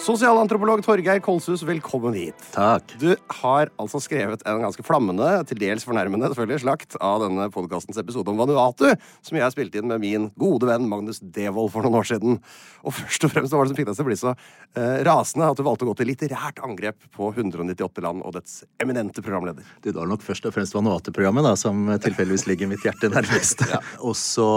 Sosialantropolog Torgeir Kolshus, velkommen hit. Takk. Du har altså skrevet en ganske flammende, til dels fornærmende selvfølgelig, slakt av denne podkastens episode om Vanuatu, som jeg spilte inn med min gode venn Magnus Devold for noen år siden. Og først og fremst var det som fikk deg til å bli så eh, rasende at du valgte å gå til litterært angrep på 198 land og dets eminente programleder? Det var nok først og fremst Vanuatu-programmet da, som tilfeldigvis ligger mitt hjerte nærmest. Og så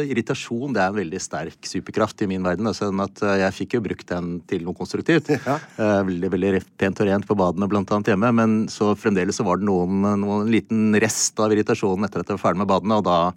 irritasjon det er en veldig sterk superkraft i min verden. Da, sånn at eh, jeg fikk jo brukt den til noe konstruktivt. Ja. Eh, veldig veldig pent og rent på badene blant annet hjemme, men så fremdeles så var det noen, noen liten rest av irritasjonen etter at jeg var ferdig med badene, og da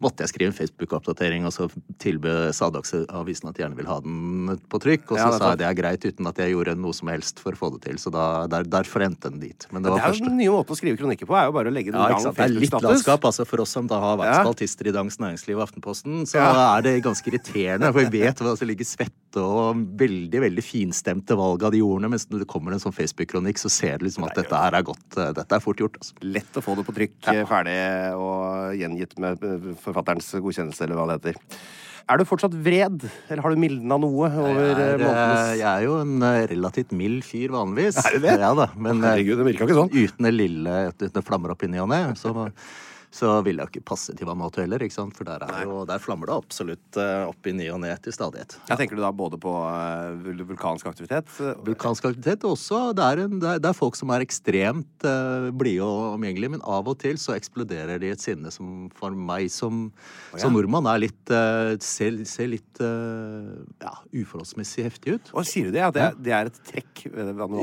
måtte jeg skrive en Facebook-oppdatering, og så tilbød Sadagsavisen at de gjerne vil ha den på trykk, og så Ja, sa jeg det er greit uten at jeg gjorde noe som helst for å få det til, så da, der, derfor endte den dit. Men det Det er jo den nye måten å skrive kronikker på, er jo bare å legge den Ja, sant? Det er litt landskap. altså For oss som da har vært Ja. spaltister i Dagens Næringsliv og Aftenposten, så Ja. er det ganske irriterende. For vi vet hva som ligger svette og veldig veldig finstemte valg av de ordene. Mens når det kommer en sånn Facebook-kronikk, så ser du liksom at dette her er godt. eh, Dette er fort gjort. altså. Lett å få det på trykk, ja. ferdig og gjengitt med eh, forfatterens godkjennelse, eller hva det heter. Er du fortsatt vred, eller har du mildna noe over eh, månedens jeg er jo en relativt mild fyr vanligvis. Er du det? Ja da, men Herregud, det virka ikke sånn. uten det lille uten det flammer opp i ny og ne, så, så vil jeg jo ikke passe til Vanuatu heller, ikke sant? For der, er jo, der flammer det absolutt eh, opp i ny og ne til stadighet. Jeg tenker du da både på eh, vulkansk aktivitet Vulkansk aktivitet også. Det er, en, det er, det er folk som er ekstremt uh, blide og omgjengelige, men av og til så eksploderer de et sinne som for meg som, som nordmann er litt uh, ser, ser litt uh, ja, uforholdsmessig heftig ut. Og sier du det? At det, det er et trekk?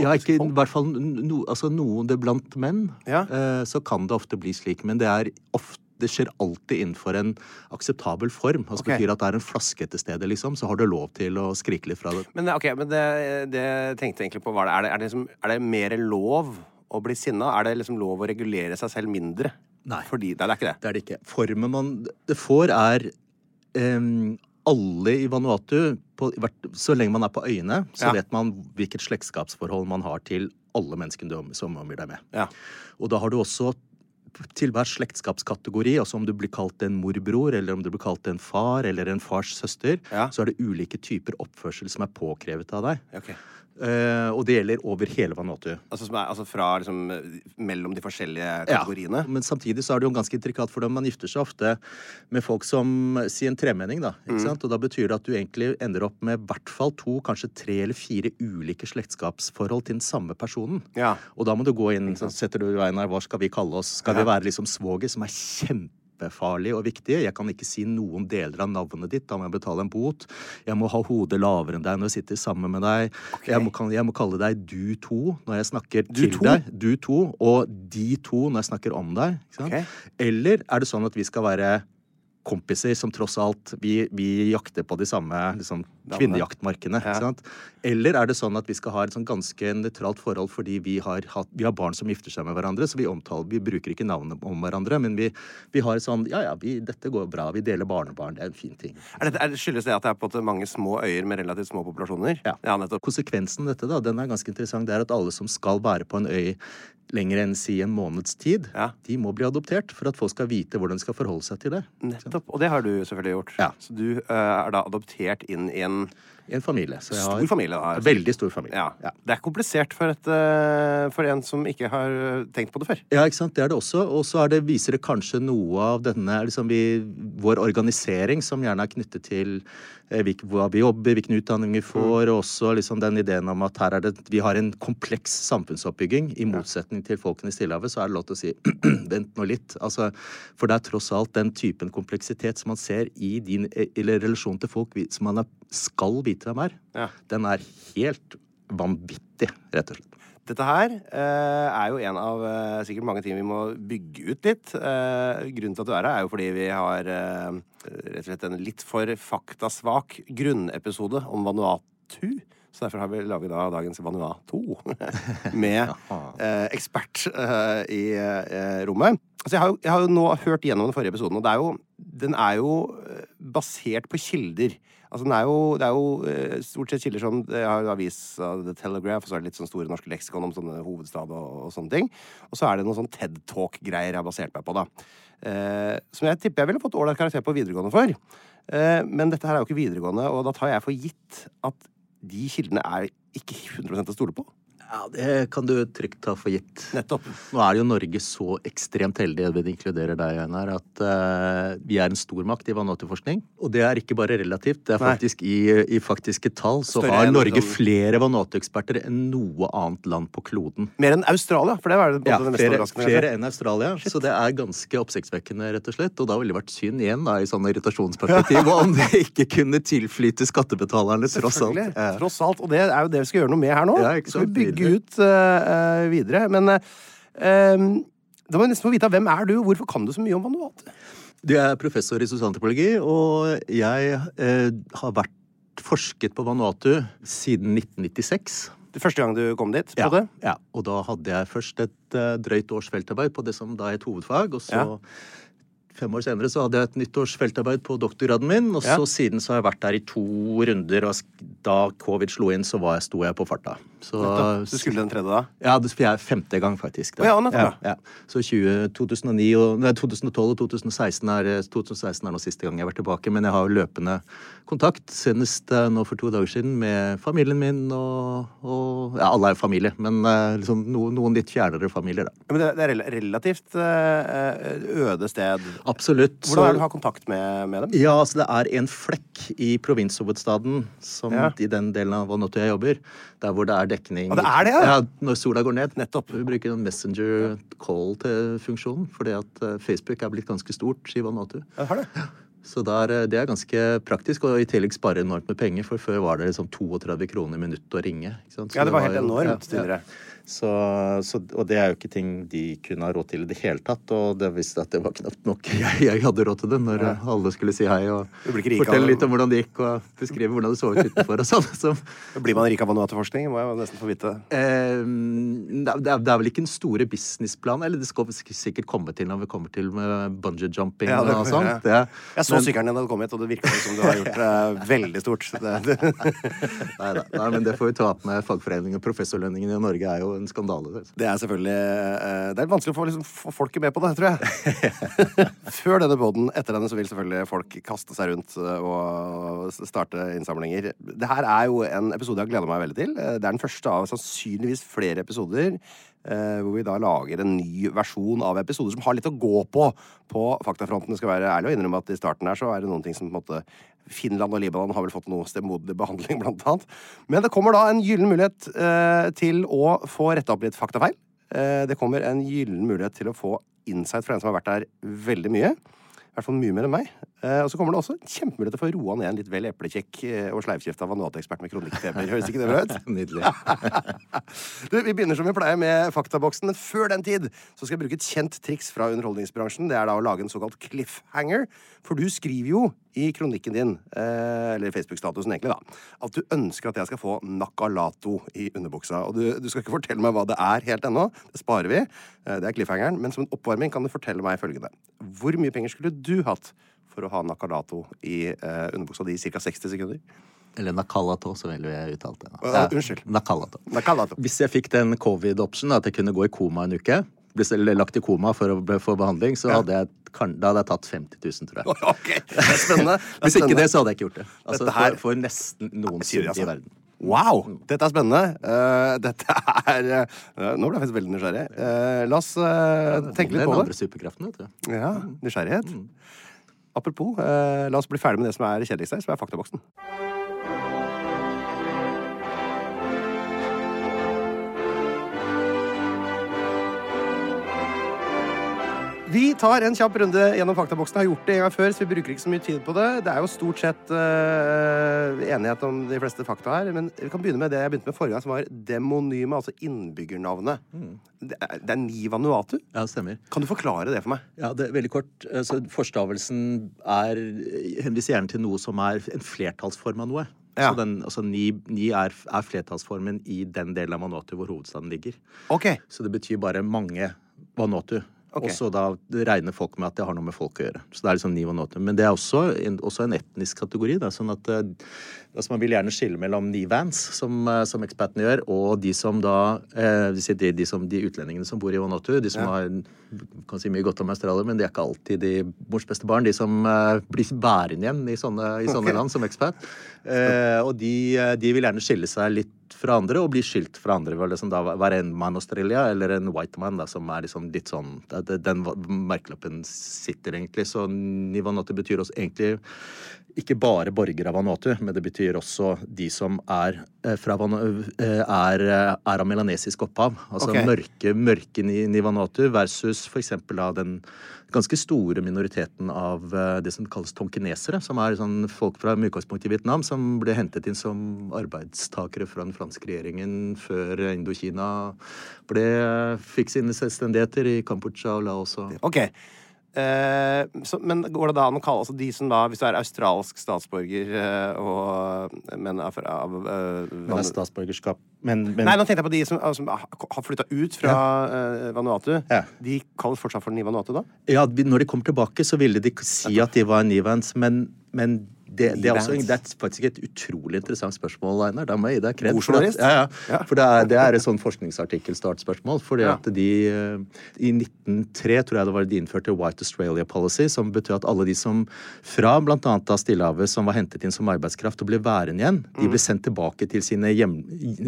Ja, ikke i hvert fall no, altså noen det blant menn, Ja. Uh, så kan det ofte bli slik, men det er ofte det skjer alltid innenfor en akseptabel form. Altså okay. betyr at det er en flaske til stede, liksom, så har du lov til å skrike litt fra det. Men, okay, men det, det tenkte jeg egentlig på er, det, er, det liksom, er det mer lov å bli sinna? Er det liksom lov å regulere seg selv mindre? Nei. Fordi, nei, det er ikke det. Det er det ikke. Formen man det får, er um, alle i Vanuatu på, Så lenge man er på øyene, så Ja. vet man hvilket slektskapsforhold man har til alle menneskene som omgir deg med. Ja. Og da har du også til hver slektskapskategori, altså om du blir kalt en morbror, eller om du blir kalt en far eller en fars søster, Ja. så er det ulike typer oppførsel som er påkrevet av deg. Ok. Eh, og det gjelder over hele Vanuatu. Altså, som er, altså fra liksom mellom de forskjellige Ja, kategoriene? men samtidig så er det jo ganske intrikat, for dem. man gifter seg ofte med folk som sier en tremenning, da. Mm. Ikke sant? Og da betyr det at du egentlig ender opp med i hvert fall to, kanskje tre eller fire ulike slektskapsforhold til den samme personen. Ja. Og da må du gå inn, så setter du i veien her, hva skal vi kalle oss? Skal vi være liksom svoger, som er kjempefarlige og viktig. Jeg kan ikke si noen deler av navnet ditt, da må jeg betale en bot. Jeg må ha hodet lavere enn deg når jeg sitter sammen med deg. Jeg, må, kan, jeg, må, kalle deg du to når jeg snakker du til to? deg. Du to. Og de to når jeg snakker om deg. Okay. Eller er det sånn at vi skal være kompiser som tross alt Vi, vi jakter på de samme liksom, kvinnejaktmarkene. Ja. Eller er det sånn at vi skal ha et sånn ganske nøytralt forhold fordi vi har, hatt, vi har, barn som gifter seg med hverandre, så vi omtaler, vi bruker ikke navnet om hverandre, men vi, vi har sånn Ja, ja, vi, dette går bra. Vi deler barnebarn. Det er en fin ting. Er det, er det skyldes det at det er på mange små øyer med relativt små populasjoner? Ja. ja nettopp. Konsekvensen av dette da, den er ganske interessant. Det er at alle som skal være på en øy lenger enn si en måneds tid, ja. de må bli adoptert for at folk skal vite hvordan de skal forholde seg til det. Nettopp. Og det har du selvfølgelig gjort. Ja. Så du uh, er da adoptert inn i en i en familie. stor familie, da. Veldig stor familie. Ja. ja. Det er komplisert for, et, uh, for, en som ikke har tenkt på det før. Ja, ikke sant. Det er det også. Og så viser det kanskje noe av denne liksom vi, Vår organisering, som gjerne er knyttet til eh, hva vi jobber, hvilken utdanning vi får, mm. og også liksom den ideen om at her er det, vi har en kompleks samfunnsoppbygging. I motsetning til folkene i Stillehavet, så er det lov til å si vent nå litt. Altså, for det er tross alt den typen kompleksitet som man ser i din eller relasjon til folk som man skal vite hvem er, ja. den er helt vanvittig, rett og slett. Dette her eh, er jo en av eh, sikkert mange ting vi må bygge ut litt. Eh, grunnen til at du er her, er jo fordi vi har eh, rett og slett en litt for faktasvak grunnepisode om Vanuatu. Så derfor har vi laget da dagens Vanuatu med eh, ekspert eh, i rommet. Altså, jeg, har jo, jeg har jo nå hørt gjennom den forrige episoden, og er jo, den er jo basert på kilder. Altså, er jo, det er jo uh, stort sett kilder som Jeg har avis av The Telegraph, og så er det litt sånn store norske leksikon om sånne hovedstad og, og sånne ting. Og så er det noen sånn TED Talk-greier jeg har basert meg på, da. Eh, som jeg tipper jeg ville fått ålreit karakter på videregående for. Eh, men dette her er jo ikke videregående, og da tar jeg for gitt at de kildene er ikke 100% å stole på. Ja, Det kan du trygt ta for gitt. Nettopp. Nå er jo Norge så ekstremt heldig, det inkluderer deg, Einar, at uh, vi er en stormakt i Vanuatu-forskning. Og det er ikke bare relativt. det er faktisk i, i, faktiske tall så Større har Norge flere Vanuatu-eksperter enn noe annet land på kloden. Mer enn Australia? For det var det, ja, det mest flere. Flere enn Australia. Shit. Så det er ganske oppsiktsvekkende, rett og slett. Og da ville det vært synd igjen, da, i sånn irritasjonsperspektiv, om det ikke kunne tilflyte skattebetalerne, tross alt. Tross alt. Og det er jo det vi skal gjøre noe med her nå. Ja, skal vi bygge ut uh, videre. Men uh, da må jeg nesten få vite hvem er du, og hvorfor kan du så mye om Vanuatu? Du er professor i sosialantropologi, og jeg uh, har vært forsket på Vanuatu siden 1996. Det første gang du kom dit? på ja, det? Ja, og da hadde jeg først et drøyt års feltarbeid på det som da er et hovedfag, og så ja fem år senere så hadde jeg et nyttårsfeltarbeid på doktorgraden min. Og så siden så har jeg vært der i to runder, og da covid slo inn, så var jeg, sto jeg på farta. Så, du skulle den tredje da? Ja, det er femte gang, faktisk. Oh, ja, nettopp. Ja, ja. Så 20, 2009 og, nei, 2012 og 2016 er, 2016 er nå siste gang jeg har vært tilbake. Men jeg har løpende kontakt, senest uh, nå for to dager siden, med familien min og, og Ja, alle er familie, men uh, liksom noen, noen, litt fjernere familier, da. men det, det er relativt øde sted? Absolutt. Hvordan er det du har kontakt med, med, dem? Ja, altså det er en flekk i provinshovedstaden som, i den delen av Vanuatu jeg jobber, der hvor det er dekning Og det er det, ja? ja når sola går ned. Nettopp. Vi bruker en messenger call til funksjonen, fordi at Facebook er blitt ganske stort i Vanuatu. Ja, har det. Så der, det er ganske praktisk, og i tillegg spare enormt med penger. For før var det liksom 32 kroner i minuttet å ringe. ja, det var, det var helt enormt tidligere. Ja. Så, så, og det er jo ikke ting de kunne ha råd til i det hele tatt. Og det visste at det var knapt nok jeg, jeg hadde råd til det når ja. alle skulle si hei og fortelle litt om hvordan det gikk og beskrive hvordan det så ut utenfor og sånn. Så. Blir man rik av manuatorforskning? Må jeg nesten få vite. Eh, det, er, det er vel ikke en store businessplan, eller det skal vi sikkert komme til når vi kommer til med bungee jumping ja, det, og sånt. Ja. Jeg så sykkelen din da du kom hit, og det virka som du har gjort det uh, veldig stort. nei, nei, men det får vi ta opp med fagforeningen. Professorlønningen i Norge er jo en skandale. Det, det er selvfølgelig eh, Det er vanskelig å få, liksom, få folket med på det, tror jeg. Før denne poden, etter denne, så vil selvfølgelig folk kaste seg rundt eh, og starte innsamlinger. Det her er jo en episode jeg har gleda meg veldig til. Eh, det er den første av sannsynligvis flere episoder. hvor vi da lager en ny versjon av episoder som har litt å gå på på faktafronten. Det skal være ærlig å innrømme at i starten her så er det noen ting som på en måte Finland og Libanon har vel fått noe stemoderlig behandling, blant annet. Men det kommer da en gyllen mulighet eh, til å få retta opp litt faktafeil. Eh, det kommer en gyllen mulighet til å få insight fra en som har vært der veldig mye. I hvert fall mye mer enn meg. Eh, og så kommer det også kjempemulighet til å få roa ned en litt vel eplekjekk eh, og sleivkjefta Vanuatu-ekspert med kronikkfeber. Høres ikke det bra ut? Nydelig. Du, vi begynner som vi pleier med faktaboksen, men før den tid så skal jeg bruke et kjent triks fra underholdningsbransjen. Det er da å lage en såkalt cliffhanger. For du skriver jo i kronikken din, eh, eller Facebook-statusen egentlig, da, at du ønsker at jeg skal få nakalato i underbuksa. Og du, du skal ikke fortelle meg hva det er helt ennå. Det sparer vi. Eh, Det er cliffhangeren. Men som en oppvarming kan du fortelle meg følgende. Hvor mye penger skulle du hatt for å ha nakalato i eh, underbuksa di i ca. 60 sekunder? Eller nakalato, så vil jeg uttale det. Ja, unnskyld. Nakalato. Nakalato. Hvis jeg fikk den covid-option, at jeg kunne gå i koma en uke, ble lagt i koma for å få behandling, så hadde jeg, kan- da hadde jeg tatt 50 000, tror jeg. Okay. det er spennende. Det er Hvis ikke det, så hadde jeg ikke gjort det. Altså, her- for, for nesten noen sum altså? i verden. Wow! Dette er spennende. Uh, dette er uh, Nå ble jeg faktisk veldig nysgjerrig. Uh, la oss tenke litt Den på det. det. superkraften, vet du. Ja, Nysgjerrighet. Mm. Apropos, la oss bli ferdig med det som er kjedeligst her, som er faktaboksen. Vi tar en kjapp runde gjennom faktaboksen. Har gjort det en gang før, så vi bruker ikke så mye tid på det. Det er jo stort sett uh, enighet om de fleste fakta her. Men vi kan begynne med det jeg begynte med forrige gang, som var demonyme, altså innbyggernavnet. Mm. Det, er, det er Ni Vanuatu. Ja, det stemmer. Kan du forklare det for meg? Ja, det er veldig kort. Altså, forstavelsen er, henviser gjerne til noe som er en flertallsform av noe. Ja. Så den, altså, ni, ni er, er flertallsformen i den delen av Vanuatu hvor hovedstaden ligger. Okay. Så det betyr bare mange Vanuatu. Ok. Og så da regner folk med at det har noe med folk å gjøre. Så det er liksom ni Vanuatu. Men det er også en, også en etnisk kategori. Da, sånn at eh, altså Man vil gjerne skille mellom nivans, som, eh, som ekspertene gjør, og de som da eh, de, de, de, som, de utlendingene som bor i Vanuatu. De som har kan si mye godt om Australia, men de er ikke alltid de mors beste barn. De som blir bærende igjen i sånne, i sånne okay. land som ekspert. Eh, og de, de vil gjerne skille seg litt fra andre og blir skilt fra andre. Vel, liksom da være en man Australia eller en white man, da, som er liksom litt sånn det- Den merkelappen sitter egentlig. Så Nivanati betyr også egentlig ikke bare borgere av Vanuatu, men det betyr også de som er, eh, fra eh, er, eh, er av melanesisk opphav. Altså okay. mørke, mørke i versus da den ganske store minoriteten av det som kalles tonkinesere, som er sånn folk fra med utgangspunkt i Vietnam, som ble hentet inn som arbeidstakere fra den franske regjeringen før Indokina ble, fikk sine selvstendigheter i Kambodsja og Laos Ok. Eh, så, men går det da an å kalle altså de som da, hvis du er australsk statsborger eh, og men fra av, eh, Men er statsborgerskap. Men, men Nei, nå tenkte jeg på de som, altså, som har flytta ut fra eh, Vanuatu. Ja. De kalles fortsatt for Ni Vanuatu, da? Ja, når de kommer tilbake, så ville de si at de var nivans, men, men det, det, er også, det er faktisk et utrolig interessant spørsmål, Einar. Da må jeg gi deg kred. For at- Ja, ja. For det er, det er et sånn forskningsartikkelstartspørsmål. Fordi at de eh, I 1903 tror jeg det var de innførte White Australia Policy, som betød at alle de som fra bl.a. Stillehavet som var hentet inn som arbeidskraft og ble værende igjen, de ble sendt tilbake til sine hjem,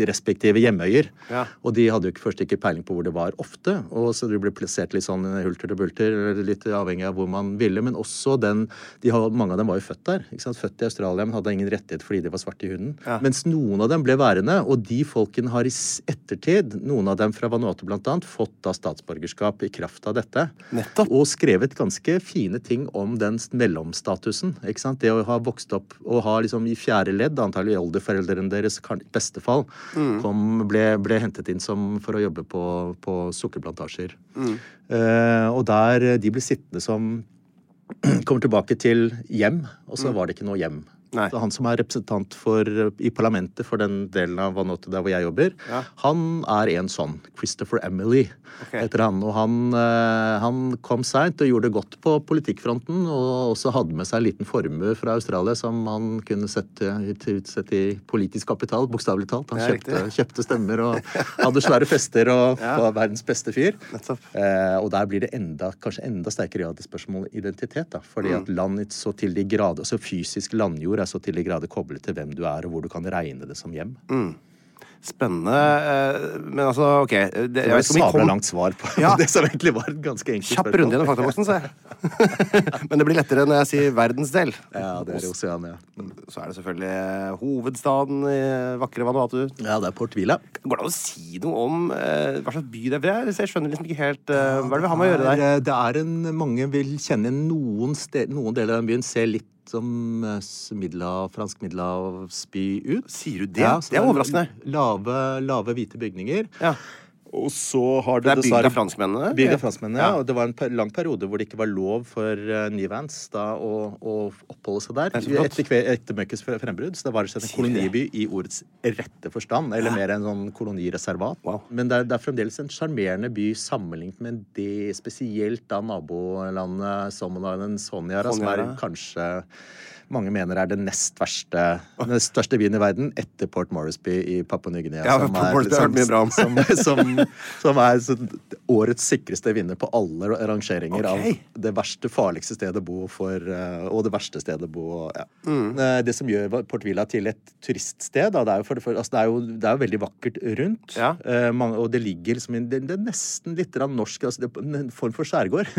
respektive hjemøyer. Ja. Og de hadde jo ikke, først ikke peiling på hvor det var ofte, og så de ble plassert litt sånn hulter til bulter, litt avhengig av hvor man ville. Men også den de Mange av dem var jo født der. ikke sant? Født i Australia, men hadde ingen rettighet fordi de var svarte i hunden. Ja. Mens noen av dem ble værende, og de folkene har i ettertid, noen av dem fra Vanuatu annet, fått da statsborgerskap i kraft av dette. Nettopp. Og skrevet ganske fine ting om den mellomstatusen. ikke sant? Det å ha vokst opp og ha liksom i fjerde ledd, antagelig oldeforeldrene deres, kan- i beste fall, kom, ble, ble hentet inn som, for å jobbe på, på sukkerplantasjer. Eh, og der de ble sittende som Kommer tilbake til hjem, og så var det ikke noe hjem. Nei. Han som er representant for, i parlamentet for den delen av Vanuatu der hvor jeg jobber, Ja. han er en sånn. Christopher Emily okay. heter han. Og han, eh, han kom seint og gjorde det godt på politikkfronten, og også hadde med seg en liten formue fra Australia som han kunne sette, utsette i politisk kapital, bokstavelig talt. Han kjøpte, kjøpte stemmer og hadde svære fester og Ja. var verdens beste fyr. Eh, og der blir det enda, kanskje enda sterkere grad i spørsmål identitet. da, Fordi Mm. at land så til de grader, altså fysisk landjord er så til de grader koblet til hvem du er, og hvor du kan regne det som hjem. Mm. Spennende. eh, Men altså, OK det, Det var et ikke sabla kom- langt svar på Ja. det som egentlig var et ganske enkelt Kjapp runde gjennom faktaboksen, ser jeg. Men det blir lettere når jeg sier verdensdel. Ja, det er Oceania. Så er det selvfølgelig eh, hovedstaden i vakre Vanuatu. Ja, det er Port Vila. Går det an å si noe om eh, hva slags by det er? Jeg- skjønner liksom ikke helt eh, Hva er det vi har med å gjøre der? Det er, en, mange vil kjenne noen, sted, noen deler av den byen ser litt som midler, s- middelhav, fransk middelhavsby ut. Sier du det? Ja, det er overraskende. Lave, lave hvite bygninger. Ja. Og så har Det er bygd av franskmennene? Bygd av franskmennene, ja. Ja. Og det var en lang periode hvor det ikke var lov for uh, Nivans da å, å oppholde seg der. Det er. Etter, etter Møkkes frembrudd. Så det var slett en det? koloniby i ordets rette forstand. Eller mer en sånn kolonireservat. Wow. Men det er, det er fremdeles en sjarmerende by sammenlignet med det spesielt da nabolandet Sommerland Sonjara, som er kanskje mange mener er det nest verste Den største byen i verden etter Port Morrisby i Papua Ny-Guinea. Ja, som er Moresby har jeg hørt mye bra om. som, som, som er årets sikreste vinner på alle rangeringer okay. av det verste, farligste stedet å bo for, eh, og det verste stedet å bo. Ja. Mm. Eh, Det som gjør Port Vila til et turiststed, da, det, er jo for, for, altså det, er jo, det er jo veldig vakkert rundt. Ja. uh, mange, og det ligger liksom det, det er nesten litt norsk, altså det er en form for skjærgård.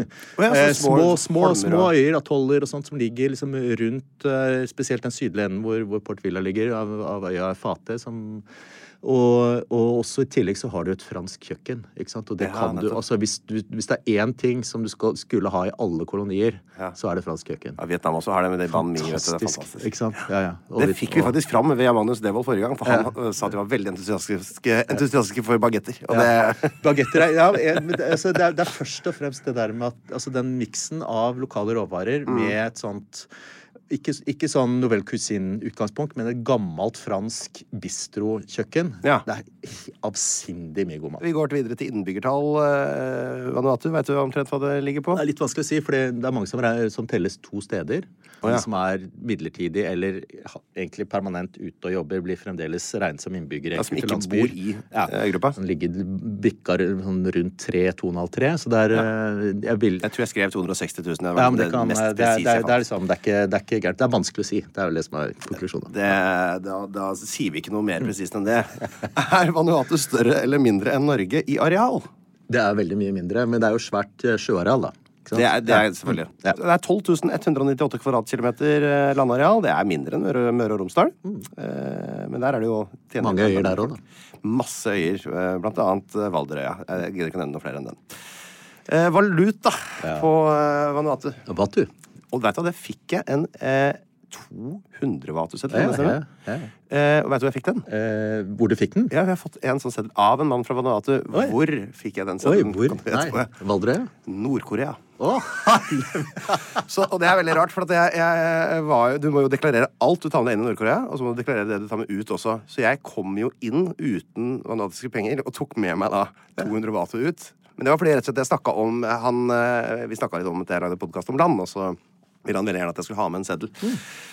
ja, Eh, små små, små, små øyer, atoller og sånt som ligger liksom rundt spesielt den sydlige enden hvor, hvor Port Villa ligger, av, av øya Fate. Som, og, og også i tillegg så har du et fransk kjøkken. ikke sant? Og det Ja, kan du, altså hvis, du, hvis det er én ting som du skal, skulle ha i alle kolonier, Ja. så er det fransk kjøkken. Ja, Vietnam også har det med det mi. Det er Fantastisk. fantastisk. Ikke sant? Ja, ja. Og Det fikk vi faktisk fram ved Amanus Devold forrige gang, for han ja. sa at de var veldig entusiastiske, entusiastiske for bagetter. Det, Bagetter er, ja, men det, altså, det, er, det er først og fremst det der med at altså, den miksen av lokale råvarer Mm. med et sånt ikke, ikke sånn Novelle Cuisine-utgangspunkt, men et gammelt fransk bistrokjøkken. Ja. Det er avsindig mye god mat. vi går til videre til innbyggertall. øh, Vanuatu, vet du omtrent hva det ligger på? Det er litt vanskelig å si, for det er mange som, er, som telles to steder. Oh, ja. De som er midlertidig eller egentlig permanent ute og jobber, blir fremdeles regnet som innbyggere Ja, som ikke landsbyer. bor i ja. gruppa? Som ligger bikker sånn rundt 3-2,5-3. Så det er ja. Jeg vil Jeg tror jeg skrev 260 000. Det var Ja, men det, kan, mest det, er, det, er, det, er liksom, det, er ikke, det er ikke gærent. Det er vanskelig å si. Det er vel det som er konklusjonen. Det, da, da sier vi ikke noe mer presist enn det. Er Vanuatu større eller mindre enn Norge i areal? Det er veldig mye mindre, men det er jo svært eh, sjøareal, da. Det er, det er selvfølgelig. Ja. Det er 12 198 kvadratkilometer eh, landareal. Det er mindre enn Møre, og Romsdal. Mm. Men der er det jo Mange øyer der også, da. Masse øyer, eh, blant annet eh, Valderøya. Jeg gidder ikke nevne noe flere enn den. Valuta Valuta på eh, Vanuatu. Vatu. Og vet du hva, det fikk jeg en eh, 200 Vatu-seddel. Ja, kan det ja, ja. Eh, og vet du hvor jeg fikk den? Eh, hvor du fikk den? Ja, jeg har fått en sånn seddel av en mann fra Vanuatu. Oi. Hvor fikk jeg den Oi, seddelen? hvor? Gjette på Nei, det? Valdres? Nord-Korea. Å, Så, og det er veldig rart, for jeg, jeg var du må jo deklarere alt du tar med deg inn i Nord-Korea, og så må du deklarere det du tar med ut også. Så jeg kom jo inn uten vanatiske penger, og tok med meg da 200 vatu ut. Men det var fordi rett og slett jeg snakka om han, eh, Vi snakka litt om at jeg lagde podkast om land, og så ville han veldig gjerne at jeg skulle ha med en seddel.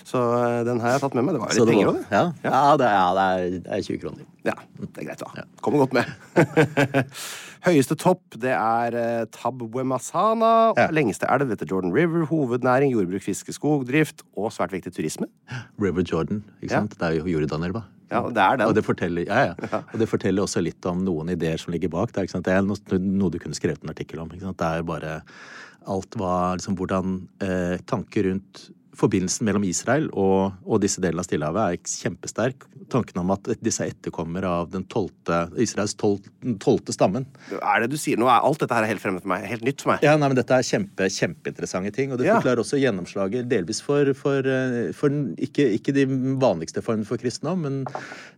Så eh, den har jeg tatt med meg. Det var jo litt penger òg, det. Ja, ja, det, ja det, er, det er 20 kroner. Ja, det er greit, da. Kommer godt med. Høyeste topp, det er eh, Tabwe Masana. Ja. Lengste elv etter Jordan River. Hovednæring, jordbruk, fiske, skogdrift. Og svært viktig turisme. River Jordan, ikke Ja. sant? Det er jo Jordanelva. Ja, det er den. Og det forteller, ja, ja. Og det forteller også litt om noen ideer som ligger bak. Det er, det er noe, du kunne skrevet en artikkel om. Det er bare Alt hva liksom hvordan eh, tanker rundt forbindelsen mellom Israel og, og disse delene av Stillehavet er kjempesterk. Tanken om at disse er etterkommere av den tolte, Israels tolvte stammen. Er det du sier nå? Er alt dette her helt fremmed for meg? Helt nytt for meg? Ja, nei, men Dette er kjempe, kjempeinteressante ting. Og det Ja. forklarer også gjennomslaget delvis for, for, eh, for ikke, ikke de vanligste formene for kristendom, men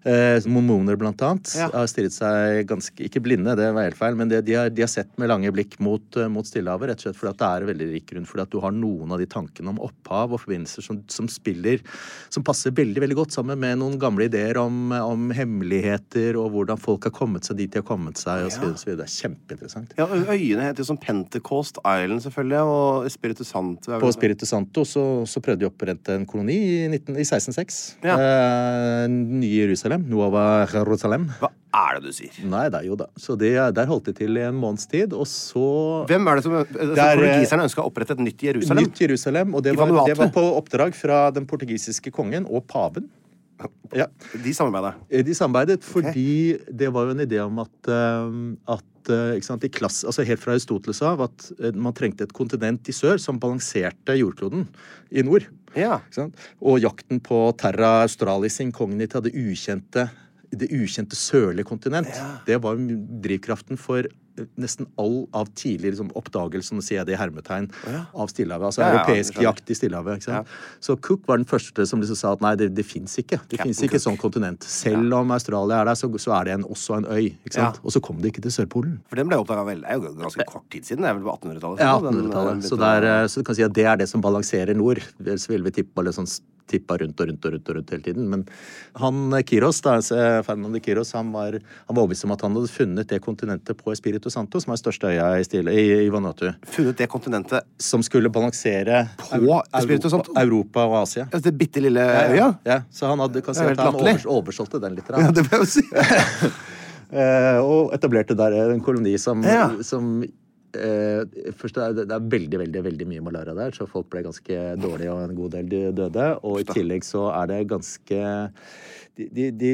eh, mormoner blant annet Ja. har stirret seg ganske Ikke blinde, det var helt feil, men det, de, har, de har sett med lange blikk mot, eh, mot Stillehavet, rett og slett fordi at det er veldig rik grunn fordi at du har noen av de tankene om opphav og forbindelser som, som spiller Som passer veldig veldig godt sammen med noen gamle ideer om, om hemmeligheter og hvordan folk har kommet seg dit de har kommet seg, osv. osv. Det er kjempeinteressant. Ja, Øyene heter jo som Pentecost Island, selvfølgelig, og Spiritu Santo. På Spiritu Santo så, så prøvde de å opprette en koloni i, 19, i 1606. Ja. Eh, Nye Jerusalem. Nuova Jerusalem. Hva er det du sier? Nei, det er jo da. Så det, der holdt de til i en måneds tid, og så Hvem er det som altså, Det er, ønska å opprette et nytt Jerusalem? Nytt Jerusalem. Og det var, det var på oppdrag fra den portugisiske kongen og paven. Ja. De samarbeider. Eh, De samarbeidet fordi det var jo en idé om at, eh, at eh, ikke sant, i klasse, altså Helt fra Aristoteles av at man trengte et kontinent i sør som balanserte jordkloden i nord. Ja. Ikke sant? Og jakten på Terra Australis incognita, det ukjente, det ukjente sørlige kontinent, det var drivkraften for nesten all av tidlig liksom, oppdagelsen, sier jeg det i hermetegn, av Stillehavet. Altså Ja, ja, europeisk jakt i Stillehavet. Så Cook var den første som liksom sa at nei, det, det fins ikke. Det fins ikke et sånt kontinent. Selv om Australia er der, så, så er det en, også en øy. Ja. Og så kom det ikke til Sørpolen. For den ble oppdaga vel Det er jo ganske kort tid siden. Det er vel på 1800-tallet? Ja, sånn, 1800-tallet. eh, Så, å- eh, så du kan si at det er det som balanserer nord. Ellers ville vi tippa litt sånn tippa rundt og rundt og rundt, og rundt hele tiden. Men han eh, Kiros, da, Fernando Ferdinand de Kiros, han var, han var overbevist om at han hadde funnet det kontinentet på Espirito Santo, som er største øya i, Stille, i, i Vanuatu, funnet det kontinentet som skulle balansere På Espirito Santo? Europa, Europa og Asia. Altså, Det bitte lille øya? Ja, så han hadde, kan si at han overs, oversolgte den litt. Ja, Ja. det må jeg si. Eh, og etablerte der en koloni som, Ja. som eh, Først er det, det er veldig veldig, veldig mye malaria der, så folk ble ganske dårlige, og en god del de- døde. Og i tillegg så er det ganske De, de, de,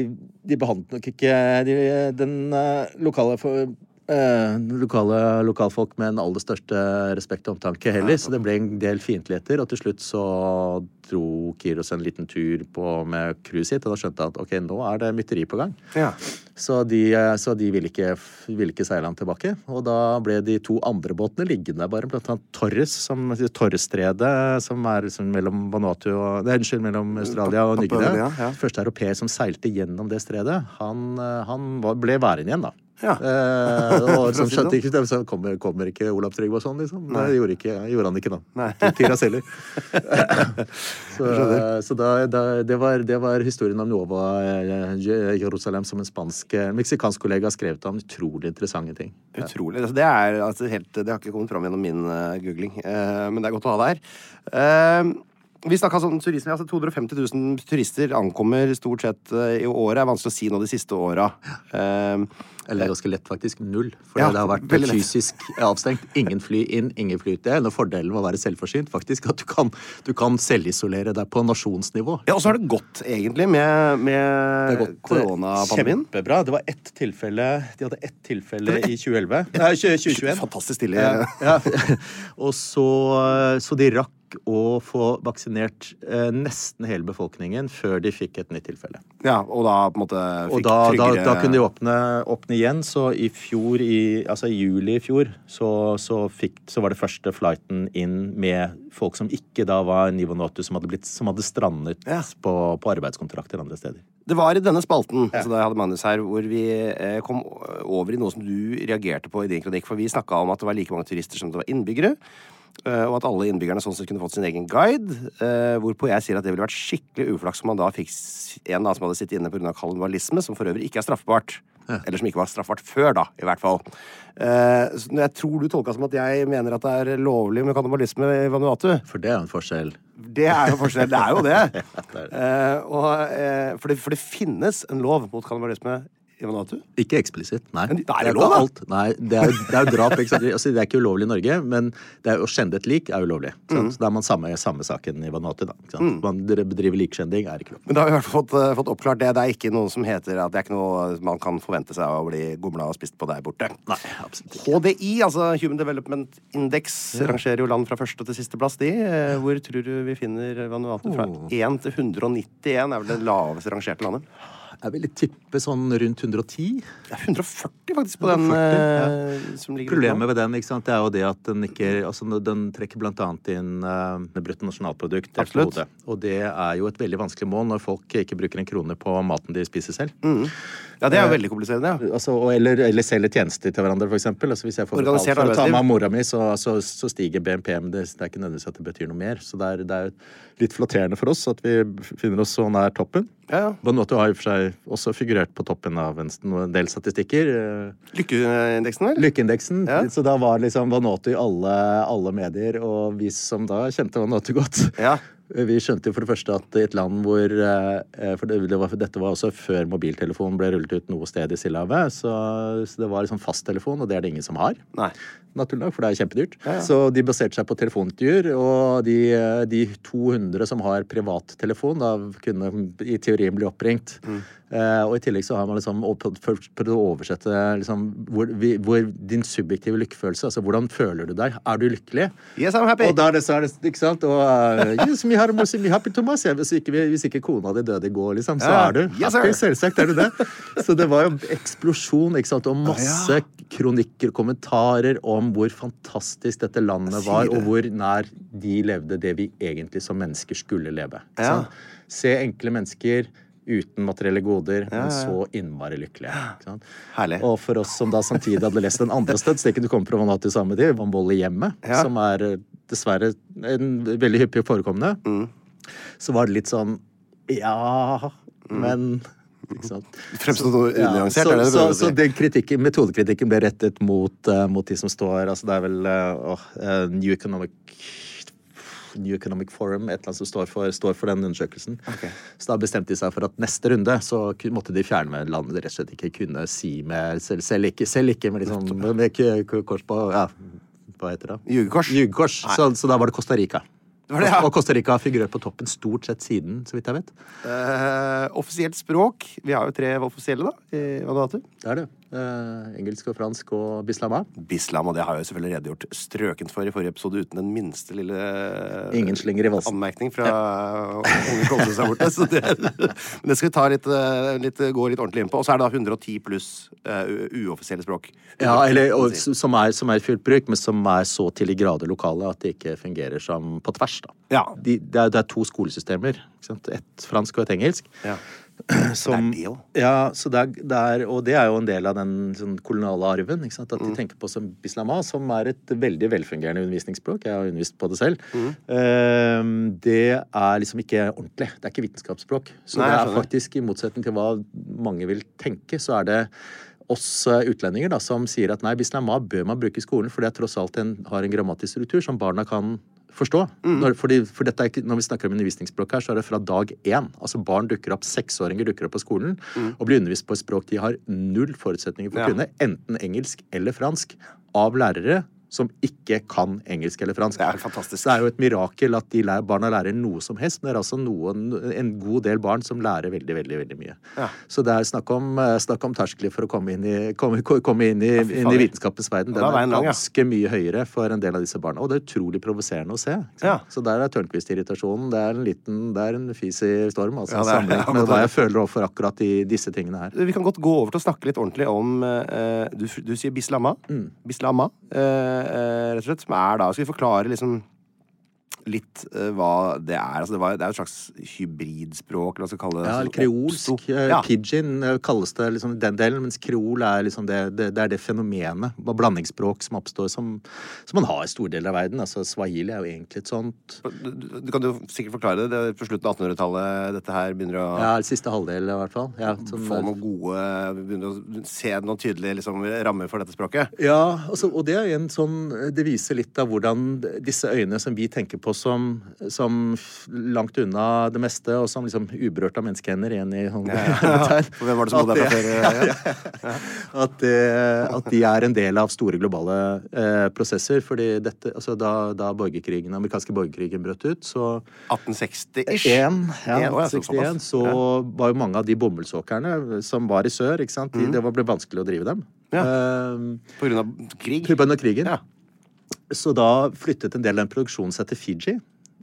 de behandlet nok ikke de, den eh, lokale for, eh, lokale lokalfolk med den aller største respekt og omtanke heller, så det ble en del fiendtligheter. Og til slutt så dro Kiros en liten tur på med crewet sitt, og da skjønte han at ok, nå er det mytteri på gang. Ja. Så de, eh, så de ville, ikke, ville ikke seile han tilbake. Og da ble de to andre båtene liggende der bare, blant annet Torres, som Torresstredet, som er liksom mellom Vanuatu og Nei, unnskyld, mellom Australia og Ny-Guinea. Ja. Første europeer som seilte gjennom det stredet, han, eh, han var, ble værende igjen, da. Ja. Eh, og For som skjønte ikke det, så kommer, kommer ikke Olav Tryggvason, liksom. Det gjorde, ikke, gjorde han ikke, da. Nei. Seller Tiras heller. så så da, da, det, var, det var historien om Nova eh, Jerusalem som en spansk eh, meksikansk kollega skrev om. Utrolig interessante ting. Utrolig. Altså, det, er, altså, helt, det har ikke kommet fram gjennom min uh, googling, uh, men det er godt å ha det her. Eh, vi snakka om turisme. altså 250 000 turister ankommer stort sett eh, i året. Det er vanskelig å si nå de siste åra. Um, Eller det er ganske lett, faktisk. Null. For Ja, det har vært fysisk avstengt. Ingen fly inn, ingen fly ut. Det er en av fordelene med å være selvforsynt. faktisk, At du kan, du kan selvisolere deg på nasjonsnivå. ja, og så har det gått, egentlig, med, Det har med eh, koronapandemien. Kjempebra. Det var ett tilfelle De hadde ett tilfelle i 2011. Nei, 2021. Fantastisk stille. Ja, ja. Og så, så de rakk å få vaksinert eh, nesten hele befolkningen før de fikk et nytt tilfelle. Ja, og da på en måte fikk og da, tryggere da kunne de åpne, åpne igjen, så i fjor, i, altså i juli i fjor, så, så, fikk, så var det første flighten inn med folk som ikke da var Nivonatu, som hadde, blitt, som hadde strandet Ja. på, på arbeidskontrakter andre steder. Det var i denne spalten altså da jeg hadde Magnus her, hvor vi eh, kom over i noe som du reagerte på i din kronikk. For vi snakka om at det var like mange turister som det var innbyggere. Eh, Og at alle innbyggerne sånn sett kunne fått sin egen guide. eh, Hvorpå jeg sier at det ville vært skikkelig uflaks om man da fikk en da som hadde sittet inne pga. kannibalisme, som for øvrig ikke er straffbart. Eller som ikke var straffbart før, da, i hvert fall. Eh, så Jeg tror du tolka som at jeg mener at det er lovlig med kannibalisme i Vanuatu. For det er jo en forskjell. Det er jo forskjell. Det er jo det. Eh, og, eh, for, det for det finnes en lov mot kannibalisme i Vanuatu. Ikke eksplisitt, nei. Men det er jo lov, da? Nei, det er, det er jo drap. Altså, det er ikke ulovlig i Norge, men det å skjende et lik er ulovlig. Mm. Så Da er man samme, samme saken i Vanuatu. Da, sant? Man bedriver likskjending, er ikke lov. Men da har vi i hvert fall fått, uh, fått oppklart det. Det er ikke noe som heter at det er ikke noe man kan forvente seg å bli gomla og spist på der borte. Nei, absolutt ikke. HDI, altså Human Development Index, rangerer jo land fra første til siste plass, de. Eh, Hvor tror du vi finner Vanuatu fra 1 til 191 er vel det laveste rangerte landet? Jeg ville tippe sånn rundt 110. Det er 140 faktisk på den 140, eh, som ligger. Problemet ved den ikke sant, det er jo det at den ikke altså Den trekker annet inn uh, bruttonasjonalprodukt. Absolutt. Og det er jo et veldig vanskelig mål når folk ikke bruker en krone på maten de spiser selv. Ja, det er jo veldig kompliserende. ja. Altså, og, eller, eller selger tjenester til hverandre, eksempel. Altså, hvis jeg får betalt for å ta med av mora mi, så, så, så stiger BNP, men det, det er ikke nødvendigvis at det betyr noe mer. Så det er, det er litt flatterende for oss at vi finner oss så nær toppen. Ja, ja. Vanuatu har i og for seg også figurert på toppen av en, en del statistikker. Eh, Lykkeindeksen, vel? Lykkeindeksen. Ja. Så da var liksom Vanuatu i alle, alle medier, og vi som da kjente Vanuatu godt, Ja. Vi skjønte jo for det første at i et land hvor eh, For det, var, dette var også før mobiltelefonen ble rullet ut noe sted i Stillehavet. Så, så det var liksom fasttelefon, og det er det ingen som har. Nei. Naturlig nok, for det er kjempedyrt. Ja, ja. Så de baserte seg på telefonintervjuer. Og de, de 200 som har privattelefon, da kunne i teorien bli oppringt. Mm. Eh, og i tillegg så har man liksom prøvd å oversette liksom, hvor, vi- hvor din subjektive lykkefølelse Altså hvordan føler du deg? Er du lykkelig? Yes, I'm happy. Og da er det, så er det, ikke sant? Og uh, yes, we are mostly happy. Ja, hvis, ikke, hvis ikke kona di døde i går, liksom, så er du happy. Selvsagt er du det. Så det var jo eksplosjon, ikke sant? Og masse kronikker, kommentarer om hvor fantastisk dette landet var, og hvor nær de levde det vi egentlig som mennesker skulle leve. Se enkle mennesker uten materielle goder, men så innmari lykkelige. Og for oss som da samtidig hadde lest den andre statistikken du kom fra Vanati samme tid, om vold i hjemmet, Ja. som er eh, dessverre en veldig hyppig forekommende, Mm. så var det litt sånn Ja, men ikke sant? Fremstå noe Ja, så, så, så den kritikken, metodekritikken ble rettet mot, uh, mot de som står Altså det er vel uh, eh, New Economic New Economic Forum, et eller annet som står for, står for den undersøkelsen. Så da bestemte de seg for at neste runde så måtte de fjerne med landet de rett og slett ikke kunne si med Selv, selv, ikke, selv ikke med liksom med kors på Ja, hva heter det? Jugekors. Ljugekors. Så, så da var det Costa Rica. Det det, ja. Og Costa Rica har figurert på toppen stort sett siden, så vidt jeg vet. Eh, offisielt språk. Vi har jo tre offisielle, da. I Vanuatu. Det er det. Eh, engelsk og fransk og bislama. Bislam, og det har jeg jo selvfølgelig redegjort strøkent for i forrige episode, uten den minste lille Ingen slinger i valsen. anmerkning fra unge Kolsnes der borte. Så det, men det skal vi ta litt, eh, litt, gå litt ordentlig inn på. Og så er det da 110 pluss uh, uoffisielle språk. Ja, eller, og, som, er, som er fullt bruk, men som er så til i grader lokale at det ikke fungerer som på tvers. da. Ja. De, det, er, det er to skolesystemer. Et fransk og et engelsk. Ja. Som, det jo. ja, så det er, det er, og det er jo en del av den sånn, koloniale arven. At Mm. de tenker på som bislama, som er et veldig velfungerende undervisningsspråk. Jeg har undervist på det selv. Mm. Eh, det er liksom ikke ordentlig. Det er ikke vitenskapsspråk. Så Nei, det er faktisk, i motsetning til hva mange vil tenke, så er det oss eh, utlendinger da, som sier at nei, bislama bør man bruke i skolen, for det er tross alt en, har en grammatisk struktur som barna kan forstå. Mm. Når, fordi, for er ikke, når vi snakker om undervisningsspråk her, så er det fra dag én. Altså Barn dukker opp, seksåringer dukker opp på skolen og blir undervist på et språk de har null forutsetninger for å Ja. kunne, enten engelsk eller fransk, av lærere som ikke kan engelsk eller fransk. Det er fantastisk. Det er jo et mirakel at de lærer, barna lærer noe som helst, men det er altså noen, en god del barn som lærer veldig, veldig veldig mye. Ja. Så det er snakk om, eh, snakk om terskler for å komme inn i, komme, komme inn i, inn i vitenskapens verden. Den er ganske mye høyere for en del av disse barna. Og det er utrolig provoserende å se. Ja. Så der er Tørnquist-irritasjonen. Det er en liten, det er en fis i storm, altså, Ja, er- sammenlignet med hva jeg føler overfor akkurat i disse tingene her. Vi kan godt gå over til å snakke litt ordentlig om uh, du, du sier bislama. Mm. Bislama, eh, rett og slett. Som er da Skal vi forklare liksom litt eh, hva det er? Altså, det, var, det er et slags hybridspråk, eller hva skal vi kalle det? Ja, eller kreolsk. eh, Ja. Pidgin eh, kalles det liksom den delen, mens kreol er liksom det, det, det er det fenomenet, blandingsspråk, som oppstår som, som man har i store deler av verden. Altså Swahili er jo egentlig et sånt Du, du- du kan jo sikkert forklare det. det er på slutten av 1800-tallet dette her begynner å Ja, siste halvdel i hvert fall. Ja, sånn, få noen gode Begynner å se noen tydelige liksom, rammer for dette språket. Ja, altså, og det er en sånn Det viser litt av hvordan disse øyene som vi tenker på som, som langt unna det meste, og som liksom uberørt av menneskehender igjen i sånn For hvem var det som bodde der fra før? Ja. at, det, at de er en del av store globale eh, prosesser. fordi dette, altså da, da borgerkrigen, amerikanske borgerkrigen brøt ut, så 1860-ish. Ja, En, å, ja, så 61, såpass. så var jo mange av de bomullsåkrene som var i sør, ikke sant? De, det var, ble vanskelig å drive dem. Ja. Uh, På grunn av krig. på grunn av krigen. Ja. Så da flyttet en del av den produksjonen seg til Fiji.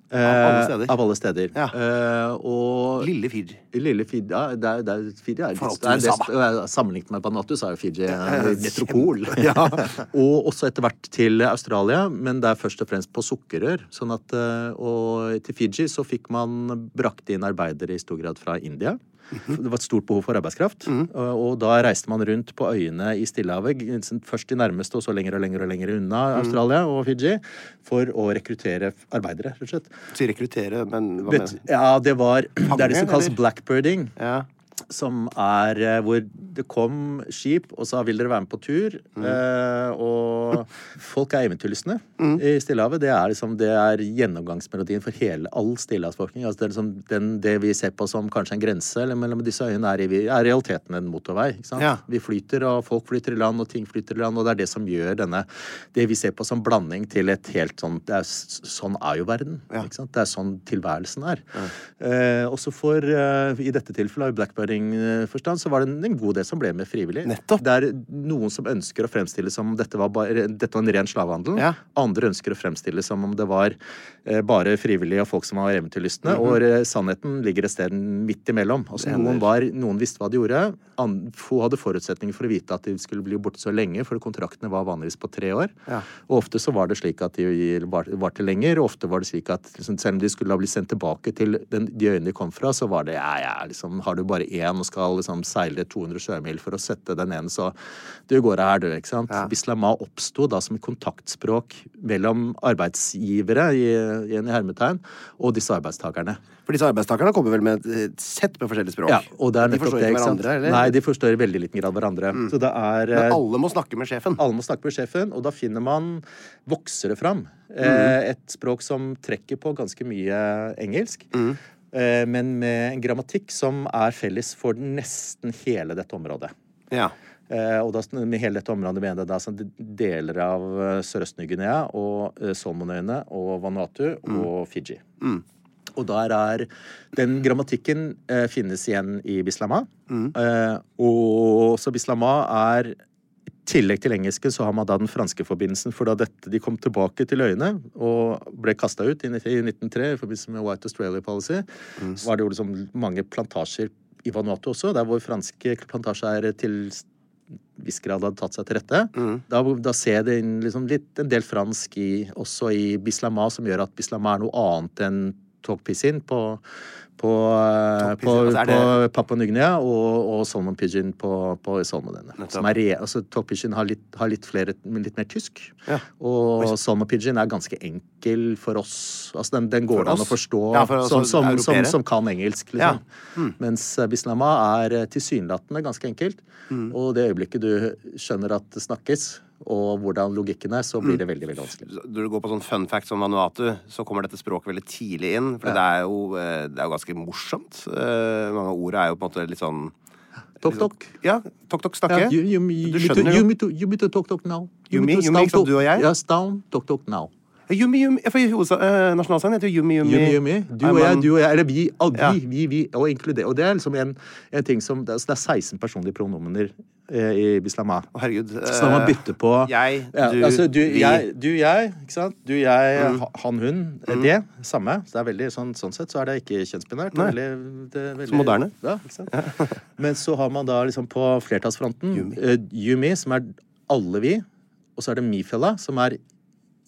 Av alle Eh, steder. Av alle steder. Ja. Eh, og Lille Fiji. Lille Fiji ja, det er, det er, Fiji er, det er Sammenlignet med Vanuatu så er jo Fiji en metropol. Ja. og også etter hvert til Australia, men det er først og fremst på sukkerrør. Sånn at, eh, og til Fiji så fikk man brakt inn arbeidere i stor grad fra India. Det var et stort behov for arbeidskraft. Og- Og da reiste man rundt på øyene i Stillehavet, først de nærmeste, og så lenger og lenger og lenger unna Mhm. Australia og Fiji, for å rekruttere arbeidere, rett og slett. Så rekruttere, men hva mener du? ja, det var Det er det som kalles blackbirding. Ja. Som er eh, hvor det kom skip, og sa 'vil dere være med på tur'? Eh, og folk er eventyrlystne i Stillehavet. Det er liksom, det er gjennomgangsmelodien for hele all stillehavsbefolkning. Altså det, liksom den, det vi ser på som kanskje en grense eller mellom disse øyene, er i er realiteten en motorvei. Ja. Vi flyter, og folk flyter i land, og ting flyter i land, og det er det som gjør denne Det vi ser på som blanding til et helt sånn det er, Sånn er jo verden. Ja. Det er sånn tilværelsen er. Eh, også for eh, I dette tilfellet, i blackbirding-forstand, så var det en, god del som ble med frivillig. Nettopp. Det er noen som ønsker å fremstille som om dette var, bare, dette var en ren slavehandel. Ja. Andre ønsker å fremstille som om det var eh, bare frivillige og folk som var eventyrlystne. Mhm. Og eh, sannheten ligger et sted midt imellom. Altså, noen, var, noen visste hva de gjorde. An, få hadde forutsetninger for å vite at de skulle bli borte så lenge, for kontraktene var vanligvis på tre år. Ja. Og ofte så var det slik at de var- varte lenger, og ofte var det slik at liksom, selv om de skulle ha blitt sendt tilbake til den, de øyene de kom fra, så var det ja, ja, liksom, har du bare én og skal liksom seile 200 sjømil for å sette den ene, så du går her, du, ikke sant. Ja. Bislama oppsto da som et kontaktspråk mellom arbeidsgivere, i, i hermetegn, og disse arbeidstakerne. For disse arbeidstakerne kommer vel med et sett med forskjellige språk. Ja, og det er de nettopp forstår det, ikke sant? hverandre, eller? Mm. Nei, de forstår i veldig liten grad hverandre. Så det er Men eh, alle må snakke med sjefen. alle må snakke med sjefen, og da finner man voksere fram. Mm. Eh, et språk som trekker på ganske mye engelsk. Mm. Eh, men med en grammatikk som er felles for nesten hele dette området. Ja. Eh, og da, med hele dette området mener jeg da sånn deler av eh, Sørøst-Ny-Guinea og Solmonøyene og Vanuatu Mm. og Fiji. Og der er Den grammatikken eh, finnes igjen i Bislama. Eh, og så Bislama er tillegg til engelsken så har man da den franske forbindelsen. For da dette, de kom tilbake til øyene og ble kasta ut i 1903 i forbindelse med White Australia Policy, var det jo liksom mange plantasjer i Vanuatu også, der hvor franske plantasjer til viss grad hadde tatt seg til rette. Da, da ser det inn liksom litt, en del fransk i, også i Bislama, som gjør at Bislama er noe annet enn togpissin på, på, eh, på, altså det... på Papua Ny-Guinea og, og Solomon Pidgin på, på er altså, Tokpisin har litt, har litt, flere, litt mer tysk. Ja. Og Solomon Pidgin er ganske enkel for oss. Altså, den, den går det an å forstå Ja, for som, som, som, som kan engelsk. Ja. Mm. Mens eh, Bislama er eh, tilsynelatende ganske enkelt. Mm. Og det øyeblikket du skjønner at det snakkes, og hvordan logikken er, så blir Mm. det veldig veldig vanskelig. Når du går på sånn fun fact som Vanuatu, så kommer dette språket veldig tidlig inn. For det, er jo, eh, det er jo ganske morsomt. Eh, Mange av ordene er jo på en måte litt sånn Tok, tok. Ja, tok-tok snakke. Ja, you, you, you, you, you, you, you, you to talk-tok now. You me- to you me, ikke sant, talk- du og jeg? Yes, down, talk, talk now. Yumi, yumi. For hovedsa- eh, Nasjonalsangen heter jo Yumi, yumi. Yumi, yumi. Du og jeg, du og jeg, eller vi, all, Ja. vi, vi, vi, og inkludere. Og det er liksom en, en ting som Det er, det er 16 personlige pronomener eh, i Bislama. Å, herregud. eh, Så da man bytter på jeg, ja, du, altså, du. Mm. jeg, du, jeg, ikke sant? Du, jeg, mm. han, hun. Det, samme. Så det er veldig, sånn, sånn sett så er det ikke kjønnsbinært. Det. Veldig, det er veldig, Så moderne. Ja, ikke sant? Men så har man da liksom på flertallsfronten Yumi. uh, Yumi, som er alle vi. Og så er det Mifella, som er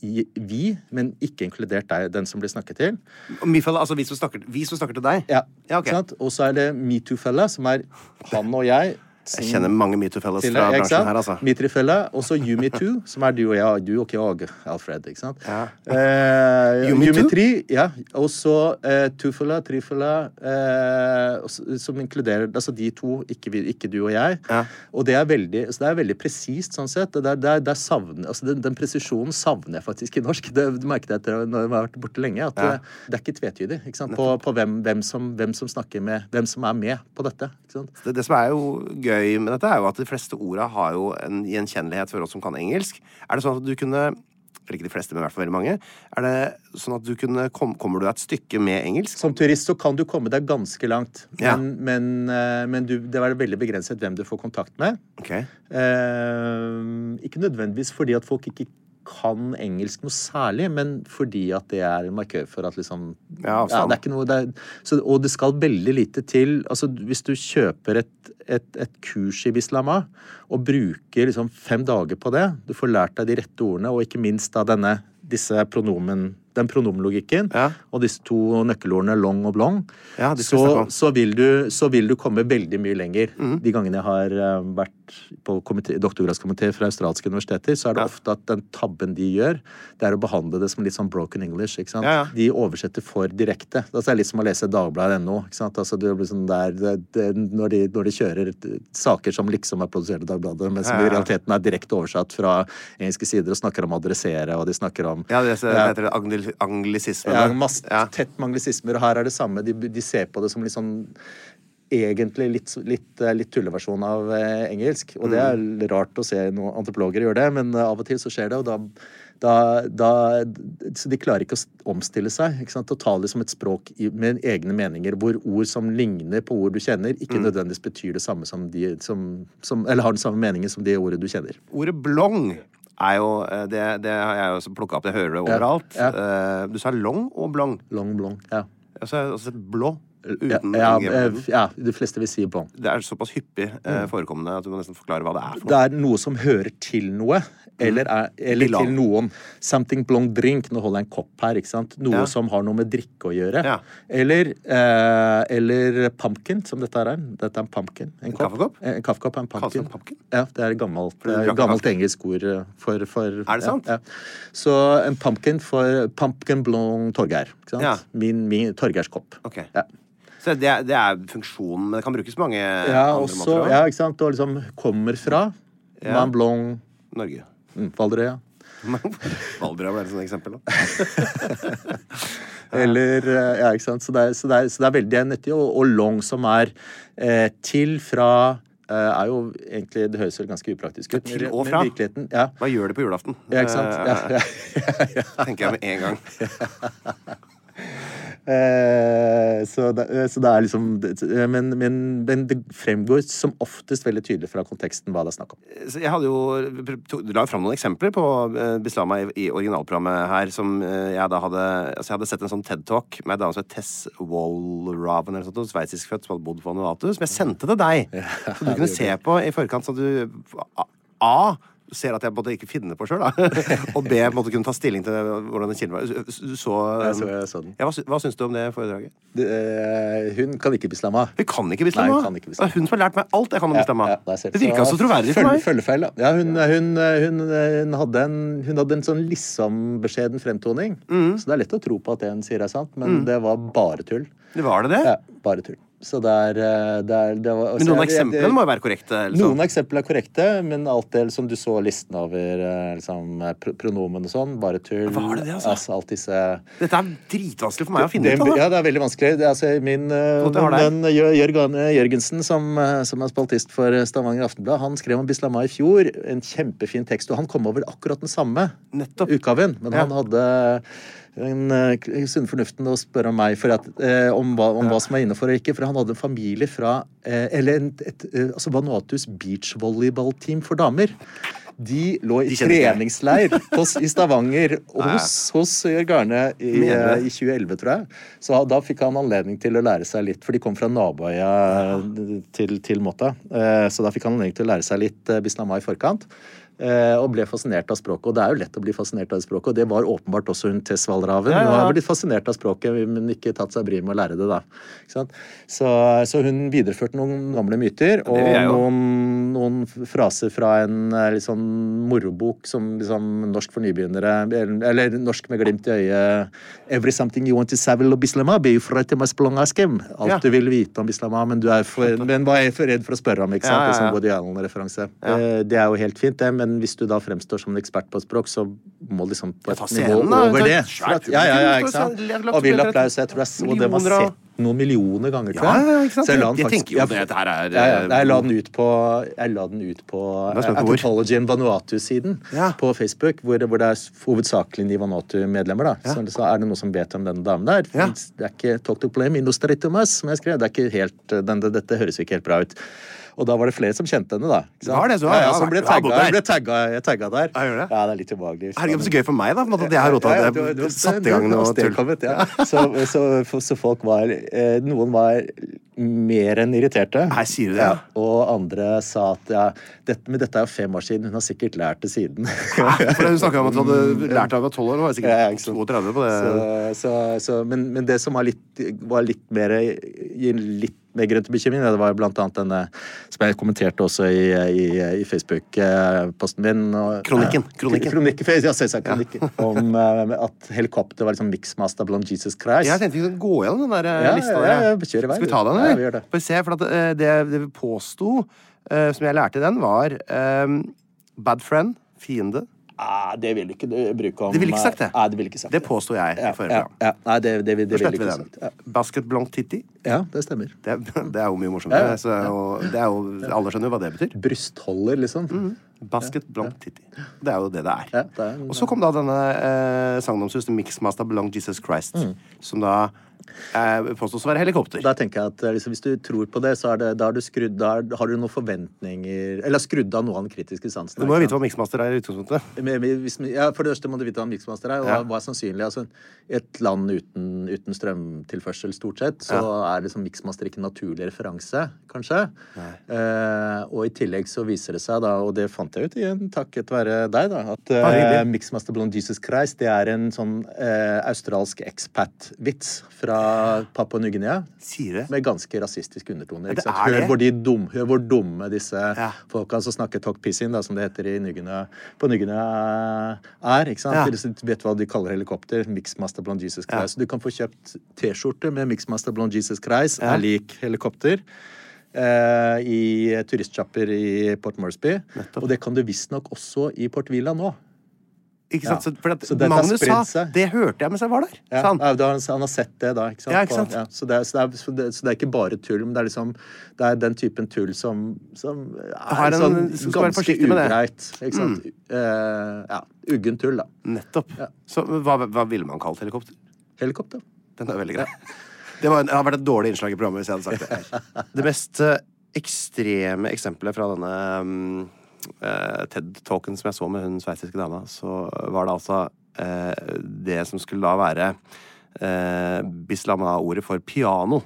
vi, men ikke inkludert deg, den som blir snakket til. Mifala, altså vi som snakker, vi som snakker til deg? Ja, Ja, okay. Og så er det Metoo-fella, som er han og jeg. Jeg kjenner mange metoo-fellas fra bransjen her, altså. Mitrifella, og så Yumi2, som er du og jeg, du og ikke jeg, Alfred, ikke sant? Ja. Eh, Yumi two? Yumi3, ja. Og så eh, Tufella, Trifella, eh, som inkluderer altså de to, ikke, vi, ikke du og jeg. Ja. Og det er veldig, så det er veldig presist, sånn sett. Det er, det er, det er savn, altså den, den presisjonen savner jeg faktisk i norsk. Det, du merket jeg etter når jeg har vært borte lenge, at Ja. det, det er ikke tvetydig ikke sant? på, på hvem, hvem, som, hvem som snakker med Hvem som er med på dette. Det, det som er jo gøy med dette, er jo at de fleste orda har jo en gjenkjennelighet for oss som kan engelsk. Er det sånn at du kunne eller ikke de fleste, men i hvert fall veldig mange. Er det sånn at du kunne kom, Kommer du et stykke med engelsk? Som turist så kan du komme deg ganske langt, Ja. men, men, eh, men du, det er veldig begrenset hvem du får kontakt med. Okay. Eh, ikke nødvendigvis fordi at folk ikke kan engelsk noe særlig, men fordi at det er en markør for at liksom Ja, ja det er ikke noe, det er, så, Og det skal veldig lite til. altså Hvis du kjøper et, et, et kurs i Bislama og bruker liksom fem dager på det, du får lært deg de rette ordene, og ikke minst da denne disse pronomen den pronomlogikken Ja. og disse to nøkkelordene long og blong, Ja, så, så, vil du, så vil du komme veldig mye lenger. Mm. De gangene jeg har eh, vært på komité- doktorgradskomité fra australske universiteter, så er det Ja. ofte at den tabben de gjør, det er å behandle det som litt sånn broken English. ikke sant? De oversetter for direkte. Altså, det er litt som å lese Dagbladet.no. Altså, sånn der, det, det, når, de, når de kjører saker som liksom er produsert i Dagbladet, men som i realiteten er direkte oversatt fra engelske sider og snakker om adressere, og de snakker om Ja, det heter det angli anglisisme. ja, masse, tett med anglisismer, og her er det samme. De, de ser på det som litt sånn Egentlig litt, litt, eh, litt tulleversjon av eh, engelsk. Og det er Mm. rart å se noen antropologer gjøre det, men eh, av og til så skjer det, og da, da, da Så de klarer ikke å omstille seg ikke sant? og ta det som et språk med egne meninger, hvor ord som ligner på ord du kjenner, ikke Mm. nødvendigvis betyr det samme som de som, som Eller har den samme meningen som det ordet du kjenner. Ordet blong er jo eh, Det, det har jeg også plukka opp, jeg hører det overalt. ja. ja. Du sa long og blong. Long, blong. Ja. Altså, sett blå uten ja, eh, ja, de fleste vil si blong. Det er såpass hyppig eh, forekommende at du må nesten forklare hva det er for det er noe som hører til noe. Eller, er, eller Bilan. til noen. Something blong drink. Nå holder jeg en kopp her. ikke sant? Noe Ja. som har noe med drikke å gjøre. Ja. Eller, eh, eller pumpkin, som dette er. Dette er en pumpkin. En, kopp. kaffekopp? Eh, En kaffekopp er en pumpkin. pumpkin? Ja, det er et gammelt, eh, gammelt engelsk ord for, for Er det sant? Ja. Så en pumpkin for pumpkin blong Torgeir. Min, min Torgeirs kopp. Ok. Ja. Så det, det er funksjonen, men det kan brukes mange Ja, også, måter. ja, ikke sant? Og liksom kommer fra Ja. Man blong Norge. mm, Valderøya. Valdres ble et sånt eksempel. Da. Eller eh, Ja, ikke sant. Så det er, så det er, så det er veldig nyttig. Og, og long, som er eh, til, fra eh, er jo egentlig Det høres vel ganske upraktisk ut. Til og fra? ja. Hva gjør det på julaften? Ja, ikke sant? Ja, ja. Tenker jeg med en gang. Eh, så, det, eh, så det er liksom men, men, men det fremgår som oftest veldig tydelig fra konteksten hva det er snakk om. Jeg hadde jo Du la jo fram noen eksempler på eh, Bislama i, i originalprogrammet her, som eh, jeg da hadde Altså, jeg hadde sett en sånn TED-talk med en dame som het Tess Wallraven, eller noe sveitsisk født, som hadde bodd på Vanuatu, som jeg sendte til deg. Så du kunne se på i forkant, så du A. ser at jeg måtte ikke finne på sjøl. Og B måtte kunne ta stilling til hvordan den kilden var. Du så Jeg så- jeg så den. Ja, hva, hva syns du om det foredraget? Du, øh, hun kan ikke Bislama. Hun kan ikke Bislama. Nei, hun kan ikke Bislama. Det er hun som har lært meg alt jeg kan om Bislama. Ja, ja, det virka så troverdig for meg. Følgefeil, da. Ja, hun, hun, hun, hun, hadde en, hun hadde en sånn liksom-beskjeden fremtoning. Mm. Så det er lett å tro på at det hun sier er sant, men det var bare tull. Det var det det? Ja, bare tull. Så det er, eh, det er det var, Men noen av så jeg- jeg- eksemplene må jo være korrekte. sånn. Noen eksempler er korrekte, men alt det som du så listen over eh, liksom, eh, pr- pronomen og sånn, bare tull. Var det det, altså? alt disse Dette er dritvanskelig for meg å finne det, ut av. ja, det er veldig vanskelig. Det, er altså, min venn Jørgen Jørgensen, som, som er spaltist for Stavanger Aftenblad, han skrev om Bislama i fjor. En kjempefin tekst. Og han kom over akkurat den samme Nettopp. utgaven. Men Ja. han hadde den uh, sunne fornuften å spørre meg for at, uh, om, hva, om hva som er innafor og ikke. For han hadde en familie fra uh, Eller en, et, eh, altså Vanuatus beachvolleyballteam for damer. De lå i De treningsleir hos, i Stavanger hos, hos Garne i, eh, i 2011, tror jeg. Så da fikk han anledning til å lære seg litt, for de kom fra naboøya til, til. Eh, Så da fikk han anledning til å lære seg litt eh, Bislama i forkant. Eh, Og ble fascinert av språket. Og det er jo lett å bli fascinert av språket, og det var åpenbart også hun til Valraven. Ja, ja, Hun har blitt fascinert av språket, men ikke tatt seg bryet med å lære det, da. Ikke? Så, så hun videreførte noen gamle myter, og jeg noen, noen fraser fra en eh, litt sånn morobok som liksom norsk for nybegynnere, eller, norsk med glimt i øyet. Every something you want to say will Bislama, be for it must belong askem. Alt Ja. du vil vite om Bislama, men du er for, men var for redd for å spørre om, ikke sant? Ja, ja, ja. Liksom Woody Allen-referanse. Ja. Eh, Det er jo helt fint, det, men hvis du da fremstår som en ekspert på et språk, så må du liksom på et nivå over det. Ja, ja, ja, ikke sant? så Og vill applaus. Jeg tror jeg, og det var sett noen millioner ganger, tror jeg. ja, ikke sant? Så jeg la den faktisk- jeg- det, her er, ja, ja. eh, Jeg la den ut på, jeg la den ut på er eh. Anthropology and Vanuatu-siden på Facebook, hvor, hvor det er hovedsakelig Ni Vanuatu-medlemmer. da. Så, så er det noen som vet om denne damen der. Det er ikke Talk to Play Mindos Territomas, som jeg skrev. Det er ikke helt, den, det, dette høres ikke helt bra ut. Og da var det flere som kjente henne, da. ikke sant? Var det så? Ja, ja, Ja, som ble tagga, der. ble tagga, jeg tagga der. Ja, gjør det? Ja, det er litt ubehagelig. Herregud, så gøy for meg, da. At jeg har rota Ja, ja, jeg du- i gang noe tull. Ja. Så, så, så folk var eh, Noen var mer enn irriterte. Nei, sier du det? Ja, og andre sa at ja, dette, men dette er jo fem år siden. Hun har sikkert lært det siden. For Hun snakka om at hun hadde lært av å være tolv år. Hun var Ja, sikkert ikke sant. 32 på det. Så, så, så, men, men det som var litt, var litt mer gir litt grunn til bekymring, det var jo blant annet denne som jeg kommenterte også i, i, i Facebook-posten min. Og, Kronikken, Ja, kronikken. kronikken, ja, selvsagt, kronikken. Om eh, at helikopter var liksom mixmaster blant Jesus Christ. Jeg tenkte vi skulle gå gjennom den der eh, Ja, lista. ja, der, ja, vei, Skal vi ta den, Ja, vi gjør det. Se, for at, eh, det, det vi påsto, eh, som jeg lærte i den, var eh, bad friend, fiende. Ah, det vil ikke du bruke om Det ville ikke sagt det. Nei, det ville ikke sagt Det påsto jeg ja, i forrige ja, program. ja. Nei, det, det, det, det ville ikke sagt. Ja. Basket blanc titty. ja, det stemmer. Det, det er jo mye morsommere. Ja, ja. Så, det er jo, alle skjønner jo hva det betyr. Brystholder, liksom. Basket blanc titty. Det er jo det det er. Ja, det Og så kom da denne eh, sagnomsuste Mixmaster Blanc Jesus Christ, Mm. som da eh, påstås å være helikopter. Da tenker jeg at eh, liksom, Hvis du tror på det, så det, da, er du skrudd, da er, har du noen forventninger Eller skrudd av noe av den kritiske sansen. Du må jo vite hva Mixmaster er i utgangspunktet. Ja, for det første må du vite hva miksmaster mixmaster er. Og Ja. hva er sannsynlig? Altså, et land uten, uten strømtilførsel, stort sett, så er liksom mixmaster ikke en naturlig referanse, kanskje. Eh, og i tillegg så viser det seg, da, og det fant jeg ut igjen takket være deg, da, at Ah, eh, hyggelig. mixmaster blant Jesus Christ det er en sånn eh, australsk expat-vits fra Papua Ny-Guinea. Med ganske rasistiske undertoner. Ikke sant? Hør, hvor de dum, hør hvor dumme disse Ja. folka som snakker talk pissing, da, som det heter i Ny-Guinea, på Ny-Guinea er. ikke sant? Ja. De vet hva de kaller helikopter. Mixmaster blant Jesus Ja. Christ. Du kan få kjøpt T-skjorte med Mixmaster blant Jesus Christ, Ja. er lik helikopter. Eh, I turistsjapper i Port Moresby. Nettopp. Og det kan du visstnok også i Port Villa nå. Ikke sant? Ja. Så, for at Så Magnus sa. Det hørte jeg mens jeg var der. Ja, han. ja, har han, har sett det, da. Ikke sant? Ikke sant? ja, så, det er, så, det er, så, det, så det er ikke bare tull, men det er liksom Det er den typen tull som, som er en- sånn ganske. Mm. ugreit. Ikke sant? Eh, ja. Uggen tull, da. Nettopp. Så hva, hva ville man kalt helikopter? Helikopter. Den er veldig grei. Det, var, det har vært et dårlig innslag i programmet hvis jeg hadde sagt det. Det mest ekstreme eksempelet fra denne mm, eh, TED-talken som jeg så med hun sveitsiske dama, så var det altså eh, det som skulle da være uh, Bislama-ordet for piano.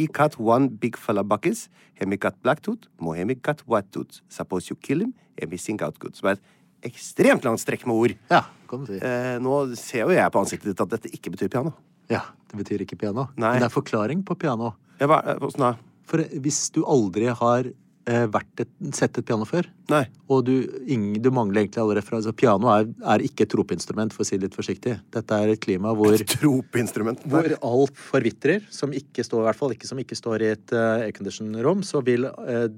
I cut one big fella buckets, hemi got black tooth, mohemi got white tooth. Suppose you kill him, hemi sing out good. Som er et ekstremt langt strekk med ord. Ja, kan du si. Eh, nå ser jo jeg på ansiktet ditt at dette ikke betyr piano. Ja, Det betyr ikke piano. Nei. Men det er forklaring på piano. Ja, hva, hvordan da? For hvis du aldri har eh, vært et, sett et piano før, Nei. og du, ingen, du mangler egentlig alle referanser Piano er, er ikke et tropeinstrument, for å si det litt forsiktig. Dette er et klima hvor Tropeinstrument. hvor alt forvitrer, som ikke står, i hvert fall ikke som ikke står i et uh, aircondition-rom, så vil uh,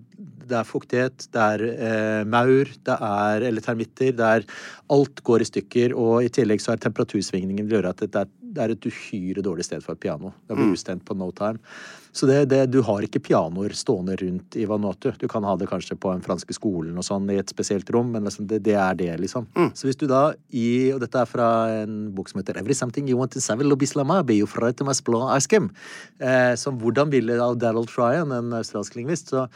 det er fuktighet, det er uh, maur, det er eller termitter, det er Alt går i stykker, og i tillegg så er temperatursvingningen vil gjøre at det er, det er et uhyre dårlig sted for et piano. Det blir ustemt på no time. Så det, det, du har ikke pianoer stående rundt i Vanuatu. Du kan ha det kanskje på den franske skolen og sånn i et spesielt rom, men liksom det, det er det, liksom. Så hvis du da i Og dette er fra en bok som heter Every Something You Want in Savile Lobislama, you to my blå askem. Eh, som hvordan ville av Daryl Tryan, en australsk lingvist, så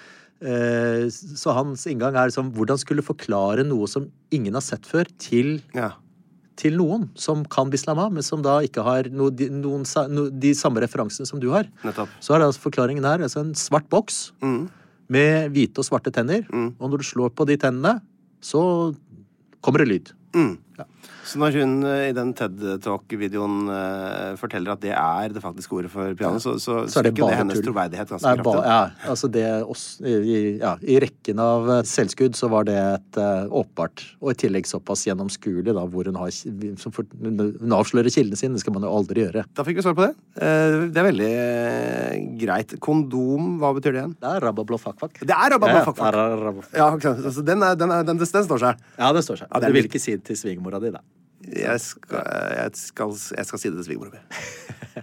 eh, så hans inngang er liksom hvordan skulle forklare noe som ingen har sett før, til Ja. Til noen som kan bislama, men som da ikke har no, de, noen, no, de samme referansene som du har. Nettopp. Så er det altså forklaringen her altså en svart boks Mm. med hvite og svarte tenner. Og når du slår på de tennene, så kommer det lyd. Mm. Så når hun eh, i den TED-talk-videoen uh, forteller at det er det faktiske ordet for piano, så, så, Så er det det hennes troverdighet ganske kraftig. ja, altså det også, i, ja, I rekken av eh, selvskudd så var det et uh, åpenbart, og i tillegg såpass gjennomskuelig, da, hvor hun, har, som for, hun avslører kildene sine. Det skal man jo aldri gjøre. Da fikk vi svar på det. Uh, Det er veldig greit. Kondom, hva betyr det igjen? Det er rabba blå fakkfakk. Det er rabba Ja, rabba- Ja, ikke altså, den, er, den, er, den, den står seg. Ja, den står seg. Ja, du vil ikke si det til svigermora di, da. Jeg skal, jeg skal, jeg skal si det til svigermora mi.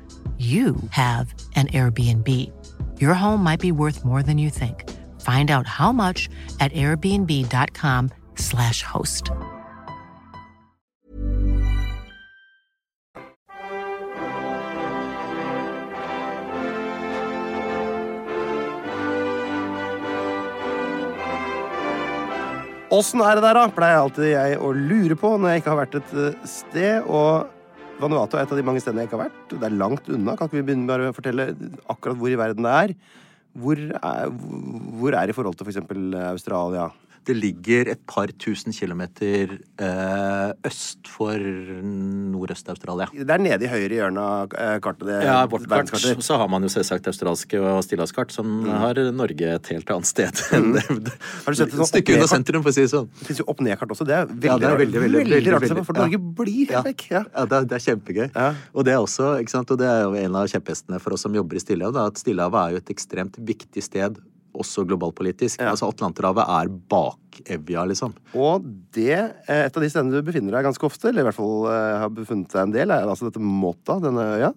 you have an Airbnb. Your home might be worth more than you think. Find out how much at airbnb.com/slash host. Åssen er det der, da? Pleier alltid jeg å lure på når jeg ikke har vært et eh, sted. Og Vanuatu er et av de mange stedene jeg ikke har vært. Det er langt unna. Kan ikke vi begynne med å fortelle akkurat hvor i verden det er? Hvor er, hvor er i forhold til f.eks. Australia? Det ligger et par tusen kilometer eh, øst for Nordøst-Australia. Det er nede i høyre hjørne av eh, kartet. Det, Ja, vårt kart. Og Så har man jo selvsagt australske og stillhavskart, som har Norge et helt annet sted. Mm. Har du sett det sånn stykke unna sentrum, for å si det sånn. Det fins jo opp-ned-kart også. Det er veldig, Ja, det er veldig, veldig, veldig, rart for Norge ja. Blir helt vekk. Ja. Ja, det er, det er kjempegøy. Ja. Og det er også, og det er jo en av kjepphestene for oss som jobber i Stillehavet, at Stillehavet er jo et ekstremt viktig sted, også globalpolitisk. Ja. Altså Atlanterhavet er bak Evja, liksom. Og det, eh, et av de stedene du befinner deg ganske ofte, eller i hvert fall eh, har befunnet deg en del, er altså dette Mota, denne øya.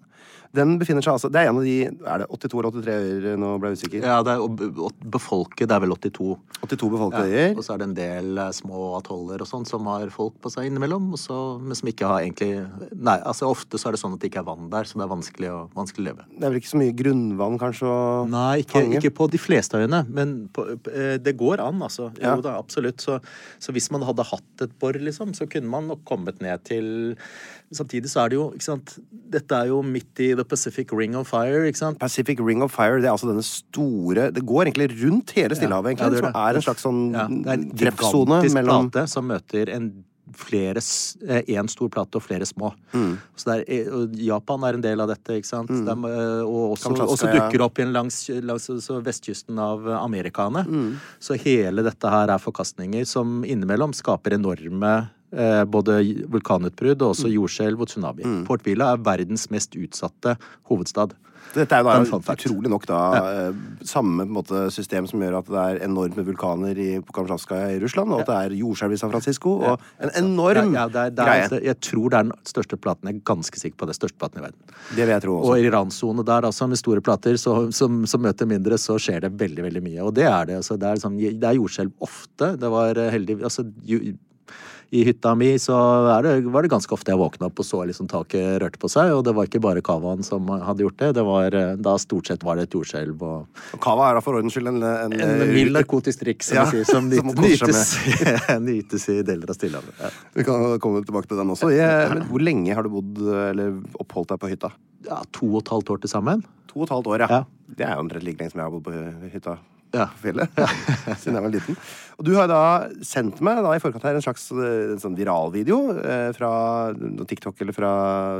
Den befinner seg altså Det er en av de Er det 82 eller 83 øyer? Nå ble jeg usikker. Ja, det er, befolket, det er vel 82. 82 befolkede Ja, øyer. og så er det en del eh, små atoller og sånn som har folk på seg innimellom, og så, men som ikke har egentlig Nei, altså ofte så er det sånn at det ikke er vann der, så det er vanskelig å, vanskelig å leve. Det er vel ikke så mye grunnvann, kanskje, å Nei, ikke, fange? ikke på de fleste øyene, men på, eh, det går an, altså. Ja. Jo da, absolutt. Så, så hvis man hadde hatt et bor, liksom, så kunne man nok kommet ned til Samtidig så er det jo, ikke sant Dette er jo midt i The Pacific Ring of Fire, ikke sant? Pacific Ring of Fire, det er altså denne store Det går egentlig rundt hele Stillehavet, Ja, det, det som er en slags sånn Ja, det er en treffsone mellom plate som møter en flere eh, en stor plate og flere små. Mm. Er, og Japan er en del av dette, ikke sant? Mm. er, eh, og også, også dukker opp igjen langs, langs så vestkysten av Amerikaene. Mm. Så hele dette her er forkastninger som innimellom skaper enorme eh, både vulkanutbrudd og Mm. også jordskjelv og tsunami. Port Vila er verdens mest utsatte hovedstad. Dette er jo da utrolig nok da ja. samme måte, system som gjør at det er enormt med vulkaner i Kamtsjatka i Russland, og at det er jordskjelv i San Francisco, og en enorm Ja, ja, det er, det er, greie. jeg tror det er den største platen. Jeg er ganske sikker på det. Største platen i verden. Det vil jeg tro Og i Iran-sone der, altså, med store plater så, som, som møter mindre, så skjer det veldig, veldig mye. Og det er det. Altså, det, er sånn, det er jordskjelv ofte. Det var eh, heldig altså, I hytta mi så det, var det ganske ofte jeg våkna opp og så liksom taket rørte på seg. Og det var ikke bare kavaen som hadde gjort det. det var, eh, da stort sett var det et jordskjelv. og Og Kava er da for ordens skyld en, en, en mild narkotisk drikk, som, Ja, sier, som, som nyt, nytes, nytes i deler av Stillehavet. Ja. Vi kan komme tilbake til den også. Jeg, men hvor lenge har du bodd eller oppholdt deg på hytta? ja, to og et halvt år til sammen. To og et halvt år, ja. Ja. Det er jo omtrent like lenge som jeg har bodd på hytta Ja. fjellet. Siden jeg var liten. Og du har da sendt meg da i forkant her en slags eh, en sånn viralvideo eh, fra TikTok eller fra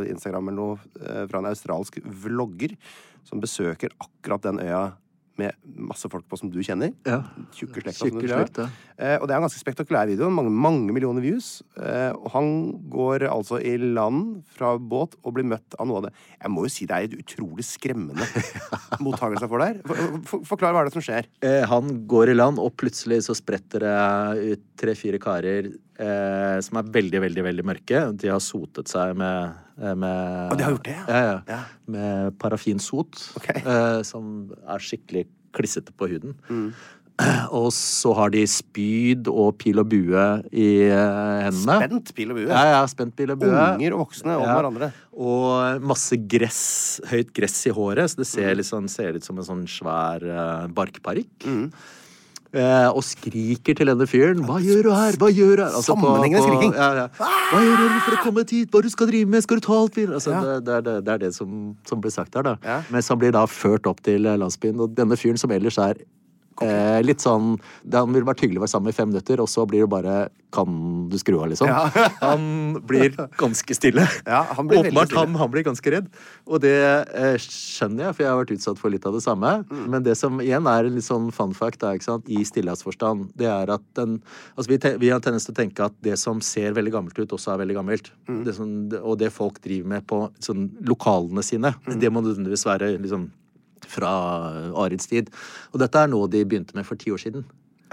Instagram eller noe, eh, fra en australsk vlogger som besøker akkurat den øya med masse folk på som du kjenner. Ja. Tjukke slekta. Tjukke slekta. Eh, og det er en ganske spektakulær video. Mange, mange millioner views. Eh, og han går altså i land fra båt og blir møtt av noe av det Jeg må jo si det er et utrolig skremmende mottakelse for der. For, for, forklar hva er det som skjer. Eh, han går i land, og plutselig så spretter det ut tre-fire karer eh, som er veldig, veldig veldig mørke. De har sotet seg med, eh, med Og de har gjort det, ja. Ja. Med parafinsot, okay. eh, som er skikkelig klissete på huden. Mm. Og så har de spyd og pil og bue i eh, hendene. Spent pil og bue. Ja, ja, spent pil og bue. Unger og voksne om Ja. hverandre. Og masse gress, høyt gress i håret, så det ser, Mm. litt sånn, ser ut som en sånn svær eh, barkparykk. Eh, og skriker til denne fyren 'Hva gjør du her? Hva gjør du her?' Altså, Sammenhengende på- skriking. Ja, ja. 'Hva gjør du for å komme hit? Hva du skal drive med? Skal du ta alt?' fyr?» Altså, Ja. det, det, er det, det er det som, som blir sagt her, da. Mens han blir da ført opp til eh, landsbyen, og denne fyren som ellers er Eh, litt sånn Han ville vært hyggelig å være sammen i fem minutter, og så blir det bare 'Kan du skru av?' liksom. Ja. han blir ganske stille. Ja, han blir Åpenbart stille. han, han blir ganske redd. Og det eh, skjønner jeg, for jeg har vært utsatt for litt av det samme. Mm. Men det som igjen er en litt sånn fun fact da, i stillhetsforstand, det er at den Altså vi, vi har tendens til å tenke at det som ser veldig gammelt ut, også er veldig gammelt. Mm. Det som, og det folk driver med på sånn, lokalene sine, Mm. det må nødvendigvis være liksom fra Arids tid. Og dette er noe de begynte med for ti år siden.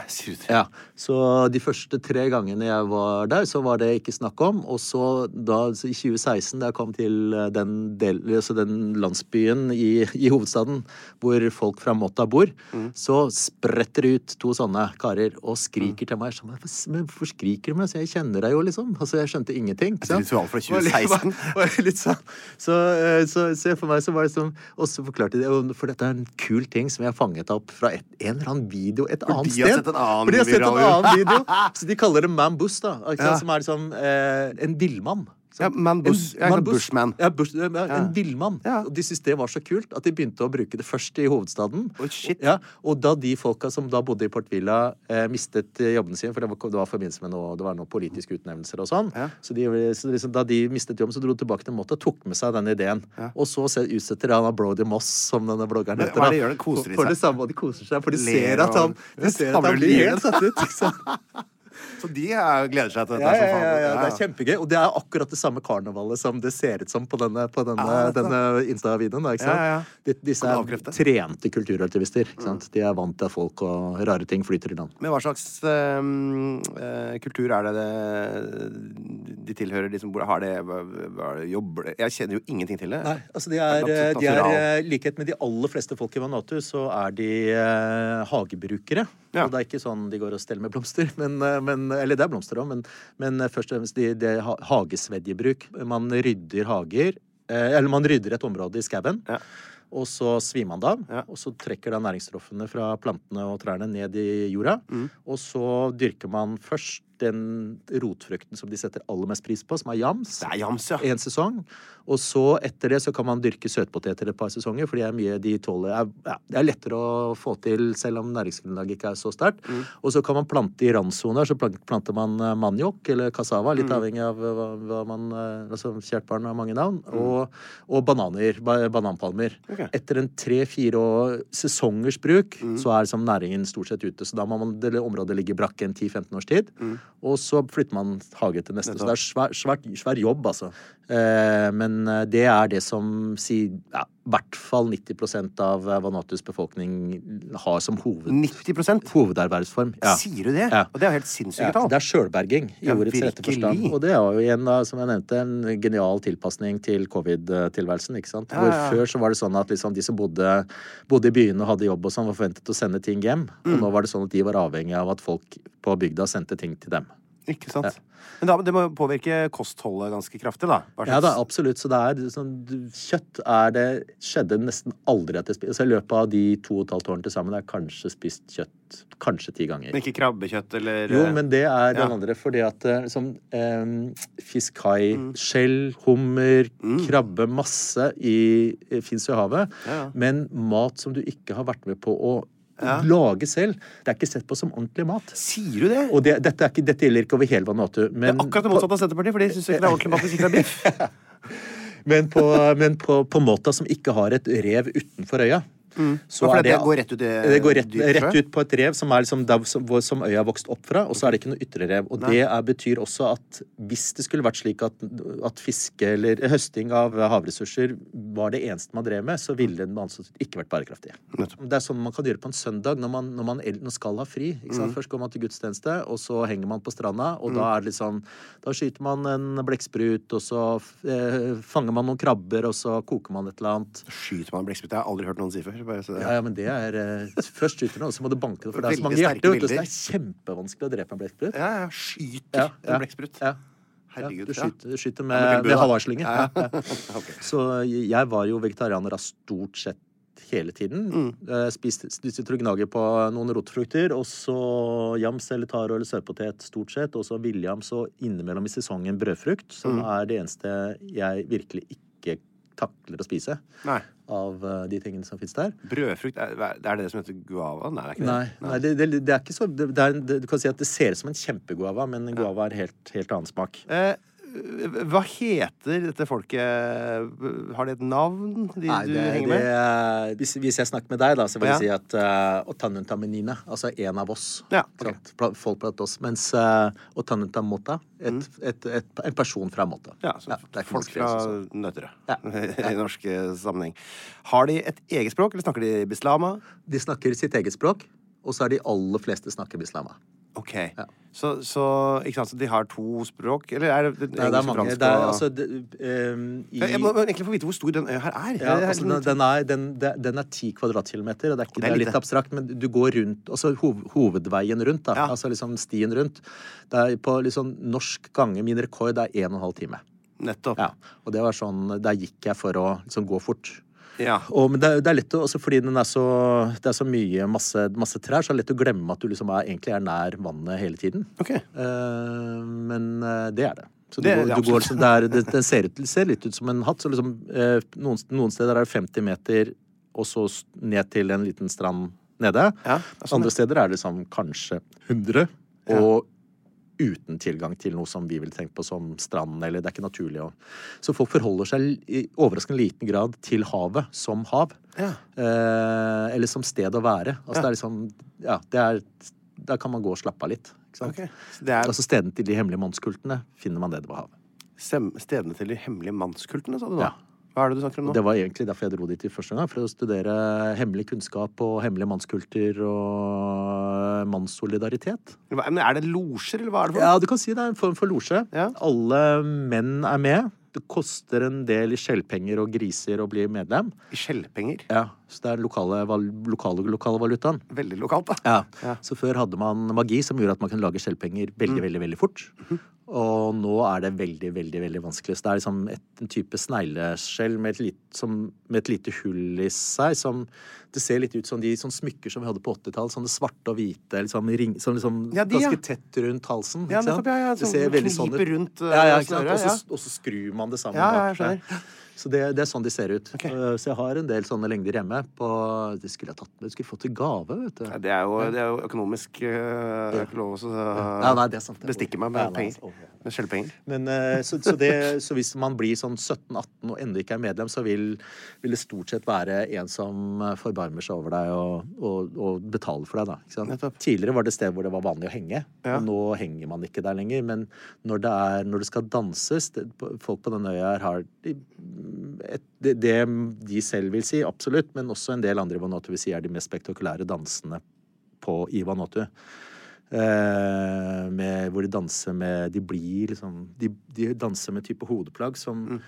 Sier du det? Ja, Så de første tre gangene jeg var der, så var det ikke snakk om. Og så da så i 2016, da jeg kom til eh, den, del, altså den landsbyen i, i hovedstaden hvor folk fra Motta bor, så spretter det ut to sånne karer og skriker til meg. Så, men hvorfor- skriker de? Så jeg kjenner deg jo, liksom. Altså, jeg skjønte ingenting. Så. Et ritual fra Det var litt- 2016. var- litt sånn. Så, eh, så, så for meg så var det sånn Og så forklarte de det, For dette er en kul ting som jeg har fanget opp fra et, en eller annen video et annet sted. Sett en annen For de har sett en annen video. Så de kaller det Man Bush, da. Som er liksom eh, en villmann. Ja, Man Bush. en, Man Bushman. Ja, bush, ja, En villmann. Og de syntes det var så kult at de begynte å bruke det først i hovedstaden. Oh, shit. Ja, og da de folka som da bodde i Port Villa, eh, mistet eh, jobben sin, for det var, det var forbindelse med noe, det var noen politiske utnevnelser og sånn, så, de, så liksom, da de mistet jobben, så dro de tilbake til Motta og tok med seg den ideen. Og så utsetter han Brody Moss, som denne bloggeren heter. hva er det de gjør? Koser de for, for det samme, og de koser seg, for de Ler ser at han, de ser at Han blir blir helt satt ut. Ikke sant? Så de er, gleder seg til dette? Ja, ja, ja, ja, det er kjempegøy. Og det er akkurat det samme karnevalet som det ser ut som på denne, på denne, Ja, denne Insta-videoen. Disse er trente kulturaktivister. ikke sant? De er vant til at folk og rare ting flyter i land. Men hva slags eh, kultur er det, det de tilhører? De som bor Har det hva, Jobber det Jeg kjenner jo ingenting til det. Nei, altså de er, Det er de er eh, likhet med de aller fleste folk i Vanuatu, så er de eh, hagebrukere. Ja. Og det er ikke sånn de går og steller med blomster, men, eh, men, eller det er blomster òg, men, men eh, først og fremst det de ha- hagesvedjebruk. Man rydder hager, eh, eller man rydder et område i skauen. Ja. Og så svimer man det av, Ja. og så trekker da næringsstoffene fra plantene og trærne ned i jorda. Mm. Og så dyrker man først den rotfrukten som de setter aller mest pris på, som er jams Det er jams, ja. en sesong. Og så etter det så kan man dyrke søtpoteter et par sesonger, for de er de tåler er, ja, Det er lettere å få til selv om næringsgrunnlaget ikke er så sterkt. Mm. Og så kan man plante i randsoner. Så planter man eh, maniok eller cassava, Mm. litt avhengig av hva, hva man eh, Altså kjært barn har mange navn. Mm. Og, og bananer. Ba, bananpalmer. Okay. Etter en tre-fire sesongers bruk Mm. så er liksom næringen stort sett ute. Så da må man, det området ligge brakk en 10-15 års tid. Og så flytter man hage til neste. Så det er svær, svær, svær jobb, altså. Eh, men eh, det er det som sier ja, i hvert fall 90 av eh, Vanuatus befolkning har som hoved, 90 hovedervervsform. Ja. Sier du det? Ja. Og det er jo helt sinnssyke tall. det er sjølberging i ordets rette forstand. Og det er jo igjen, som jeg nevnte, en genial tilpasning til covid-tilværelsen. ikke sant? Hvor. Før så var det sånn at liksom, de som bodde, bodde i byene og hadde jobb og sånn, var forventet å sende ting hjem. Mm. Og nå var det sånn at de var avhengig av at folk på bygda sendte ting til dem. Ikke sant? Men da, det må påvirke kostholdet ganske kraftig, da. Ja da, absolutt. Så det er sånn Kjøtt er det Skjedde nesten aldri at jeg spiste altså, I løpet av de to og et halvt årene til sammen har jeg kanskje spist kjøtt kanskje ti ganger. Men ikke krabbekjøtt eller Jo, men det er den Ja. andre, fordi at eh, liksom eh, Fisk, hai, skjell, hummer, krabbe, masse i, i fins jo i havet. Ja, ja. Men mat som du ikke har vært med på å Ja. lage selv, det er ikke sett på som ordentlig mat. Sier du det? Og det, dette, er ikke, dette gjelder ikke over hele Vanuatu. Det er akkurat det motsatte av Senterpartiet, for de syns ikke det er ordentlig mat hvis ikke det er biff. men, på, men på, på Måta som ikke har et rev utenfor øya. Så For er det går rett ut i det går rett, rett ut på et rev som er liksom der som, hvor, som øya har vokst opp fra, og så er det ikke noe ytre rev. Og det er, betyr også at hvis det skulle vært slik at, at fiske eller høsting av havressurser var det eneste man drev med, så ville den altså ikke vært bærekraftig. Det er sånn man kan gjøre på en søndag når man, når man når man skal ha fri. Ikke Mm. Først går man til gudstjeneste, og så henger man på stranda, og da er det liksom Da skyter man en blekksprut, og så eh, fanger man noen krabber, og så koker man et eller annet. Skyter man blekksprut? Det har jeg aldri hørt noen si før. Bare så det. Ja, ja, men det er eh, Først skyter du, og så må du banke det, for det er så mange hjerter. vet du, Så det er kjempevanskelig å drepe en blekksprut. Ja, ja. Skyter Ja, ja. en blekksprut. Ja. Herregud. Ja, du skyter, du skyter med, med med havarslinge. Ja. Ja. Ok. Så jeg var jo vegetarianer av stort sett hele tiden. Mm. Spiste, Spiste, trugnager gnager på noen rotfrukter, og så jams eller taro eller sørpotet stort sett, og så villjams og innimellom i sesongen brødfrukt, som Mm. er det eneste jeg virkelig ikke takler å spise Nei. Av eh, de tingene som fins der. Brødfrukt, er det er det som heter guava? Nei, det er ikke det. Nei, nei det, det, det er ikke så det, det er, det, Du kan si at det ser ut som en kjempeguava, men en guava er helt, helt annen smak. Eh, hva heter dette folket? Har de et navn, de Nei, du henger henger det, med? hvis, hvis jeg snakker med deg, da, så vil Ja. jeg si at uh, Otanuntaminine, altså en av oss Ja, okay. Folk blant oss. Mens uh, Otanuntamota, et, et, et, en person fra Mota. Mm. Ja, så det er folk fra sånn. Nøtterøy Ja. i norsk eh, sammenheng. Har de et eget språk, eller snakker de bislama? De snakker sitt eget språk, og så er de aller fleste snakker bislama. Ok. Så, så, ikke sant, så de har to språk? Eller er det, Nei, det er mange. Det er, altså, det, um, i, jeg, må egentlig få vite hvor stor den øya her er. Ja, altså, den, den, er, den, den er 10 kvadratkilometer, og det er, ikke, det er litt abstrakt, men du går rundt Altså hov, hovedveien rundt, da. Ja. Altså liksom stien rundt. Det er på liksom norsk gange Min rekord er 1 12 time. Nettopp. Ja. Og det var sånn Der gikk jeg for å liksom gå fort. Ja. Og, men det, det er lett å, også fordi den er så, det er så mye masse, masse trær, så er det lett å glemme at du liksom er, egentlig er nær vannet hele tiden. Ok. Uh, men eh, det er det. Så du, Det går, du går liksom der, det, det ser, ut, ser litt ut som en hatt. Så liksom, uh, noen, noen steder er det 50 meter, og så ned til en liten strand nede. Ja, sånn, Andre steder er det liksom kanskje 100, og uten tilgang til noe som vi ville tenkt på som strand, eller det er ikke naturlig å Så folk forholder seg i overraskende liten grad til havet som hav. Ja. Eh, eller som sted å være. Altså Ja. det er liksom Ja, det er Der kan man gå og slappe av litt. Ikke sant? Okay. Det er Altså stedene til de hemmelige mannskultene finner man nede var havet. stedene til de hemmelige mannskultene, sa du nå? Ja. Hva er det du snakker om nå? Det var egentlig derfor jeg dro dit i første gang. For å studere hemmelig kunnskap og hemmelige mannskulter og mannssolidaritet. Men er det losjer, eller hva er det for Ja, du kan si det er en form for losje. Ja. Alle menn er med. Det koster en del i skjellpenger og griser å bli medlem. I skjellpenger? Ja, Så det er lokale, lokale, lokale valutaen. Veldig lokalt, da. Ja. Ja. Så før hadde man magi som gjorde at man kunne lage skjellpenger veldig, veldig, veldig fort. Og nå er det veldig, veldig veldig vanskelig. Så det er liksom et, en type snegleskjell med, et lit- som- med et lite hull i seg. Som det ser litt ut som de sånn smykker som vi hadde på 80-tallet. Sånne svarte og hvite, liksom, ring, som liksom Ja, de, ja. ganske tett rundt halsen. Ja, nettopp, ja, ja, det sånn ser veldig sånn ut. rundt, ja, ja, ikke sant? Og så, ja. og så skrur man det sammen Ja, ja, jeg skjønner. Så det, det er sånn de ser ut. Ok. Uh, Så jeg har en del sånne lengder hjemme. På, det skulle jeg tatt med. Jeg skulle fått til gave, vet du. Ja, Det er jo, det er jo økonomisk Jeg har ikke lov å Ja, nei, sant. bestikke meg med penger. altså, Med skjellpenger. Men, eh, så, så, det, så hvis man blir sånn 17-18 og ennå ikke er medlem, så vil, vil det stort sett være en som eh, forbarmer seg over deg og, og, og betaler for deg. Da, ikke sant? Tidligere var det sted hvor det var vanlig å henge. Ja. Og nå henger man ikke der lenger. Men når det, er, når det skal danses det, Folk på denne øya her har de, et, det, det de selv vil si, absolutt, men også en del andre Vanuatu vil si er de mest spektakulære dansene på, i Vanuatu. Eh, med, hvor de danser med De blir liksom De, de danser med type hodeplagg som,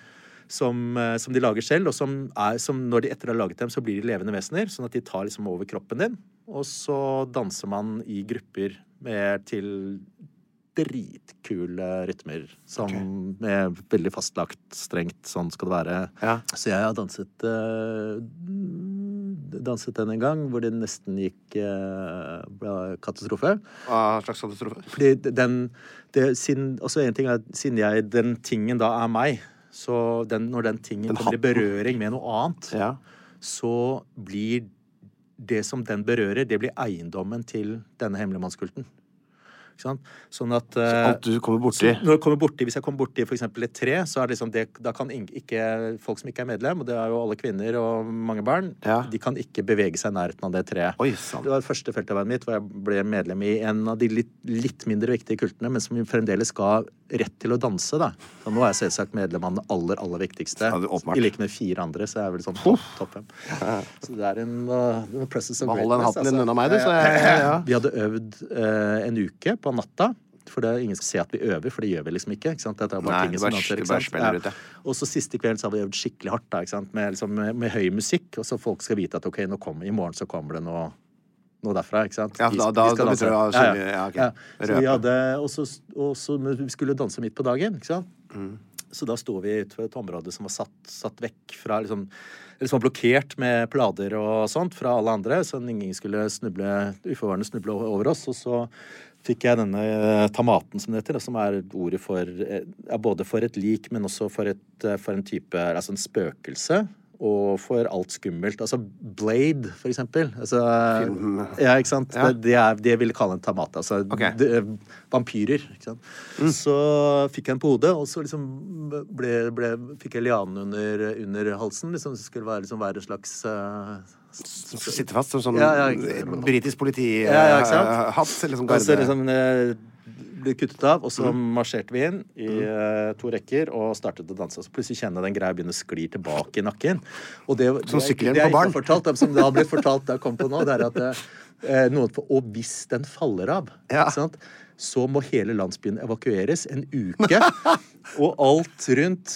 som, eh, som de lager selv, og som, er, som når de etter har laget dem, så blir de levende vesener. Sånn at de tar liksom over kroppen din. Og så danser man i grupper med til dritkule rytmer. Som er veldig fastlagt, strengt. Sånn skal det være. Ja. Så jeg har danset uh, Danset den en gang hvor det nesten gikk uh, katastrofe. Hva slags katastrofe? Fordi den det, siden, også en ting er, siden jeg, den tingen da er meg, så den, når den tingen Den kommer i berøring med noe annet, Ja. så blir det som den berører, det blir eiendommen til denne hemmelige mannskulten. Ikke sant? Sånn at Så eh, alt du kommer borti når jeg kommer borti, Hvis jeg kommer borti f.eks. et tre, så er det liksom det, da kan ikke folk som ikke er medlem, og det er jo alle kvinner og mange barn, Ja. de kan ikke bevege seg i nærheten av det treet. Oi. Det var det første feltarbeidet mitt hvor jeg ble medlem i en av de litt, litt mindre viktige kultene, men som fremdeles ga rett til å danse. da. Så nå er jeg selvsagt medlem av den aller aller viktigste. Er. I like med fire andre, så er jeg vel sånn topp top fem. Så det er en uh, presence of hold den hatten din altså. unna meg, du, så jeg-. Vi hadde øvd uh, en uke på natta. For det er ingen som ser at vi øver, for det gjør vi liksom ikke. ikke sant? Dette er bare Nei, ting som du ikke sant? Bare ut, ja. Og så siste kvelden så har vi øvd skikkelig hardt, da? Med, liksom, med, med høy musikk. Og så folk skal vite at ok, nå kommer, i morgen så kommer det noe, noe derfra. ikke sant? Ja, da, da- vi, da- skal da danse. å synge, ja, ok. Så vi hadde, og så, vi skulle danse midt på dagen, ikke sant? Mm. Så da sto vi utenfor et område som var satt, satt vekk fra liksom eller som var blokkert med plader og sånt fra alle andre, så ingen skulle snuble, uforvarende snuble over oss. Og så fikk jeg denne eh, tamaten, som det heter, som er ordet for eh, ja, både for et lik, men også for, et, eh, for en type Altså en spøkelse. Og for alt skummelt. Altså Blade, for eksempel. Altså, Ja, ikke sant? Ja. Det, det, er, det jeg ville kalle en tamat. Altså okay. de, vampyrer. Ikke sant? Så fikk jeg den på hodet, og så liksom ble, ble, fikk jeg lianen under, under halsen. Liksom, det skulle være, liksom, være en slags uh, Sitte fast som sånn Ja, ja, britisk politihatt. Sant? liksom Og så liksom eh, ble kuttet av, og så marsjerte vi inn i uh, to rekker og startet å danse. Og så plutselig kjenner jeg den greia begynne å skli tilbake i nakken. Og det, det, Som sykkelhjelm på barn. fortalt, som det har blitt fortalt da jeg kom på nå, det er at uh, noen Og hvis den faller av, Ja. ikke sant? Så må hele landsbyen evakueres en uke. og alt rundt.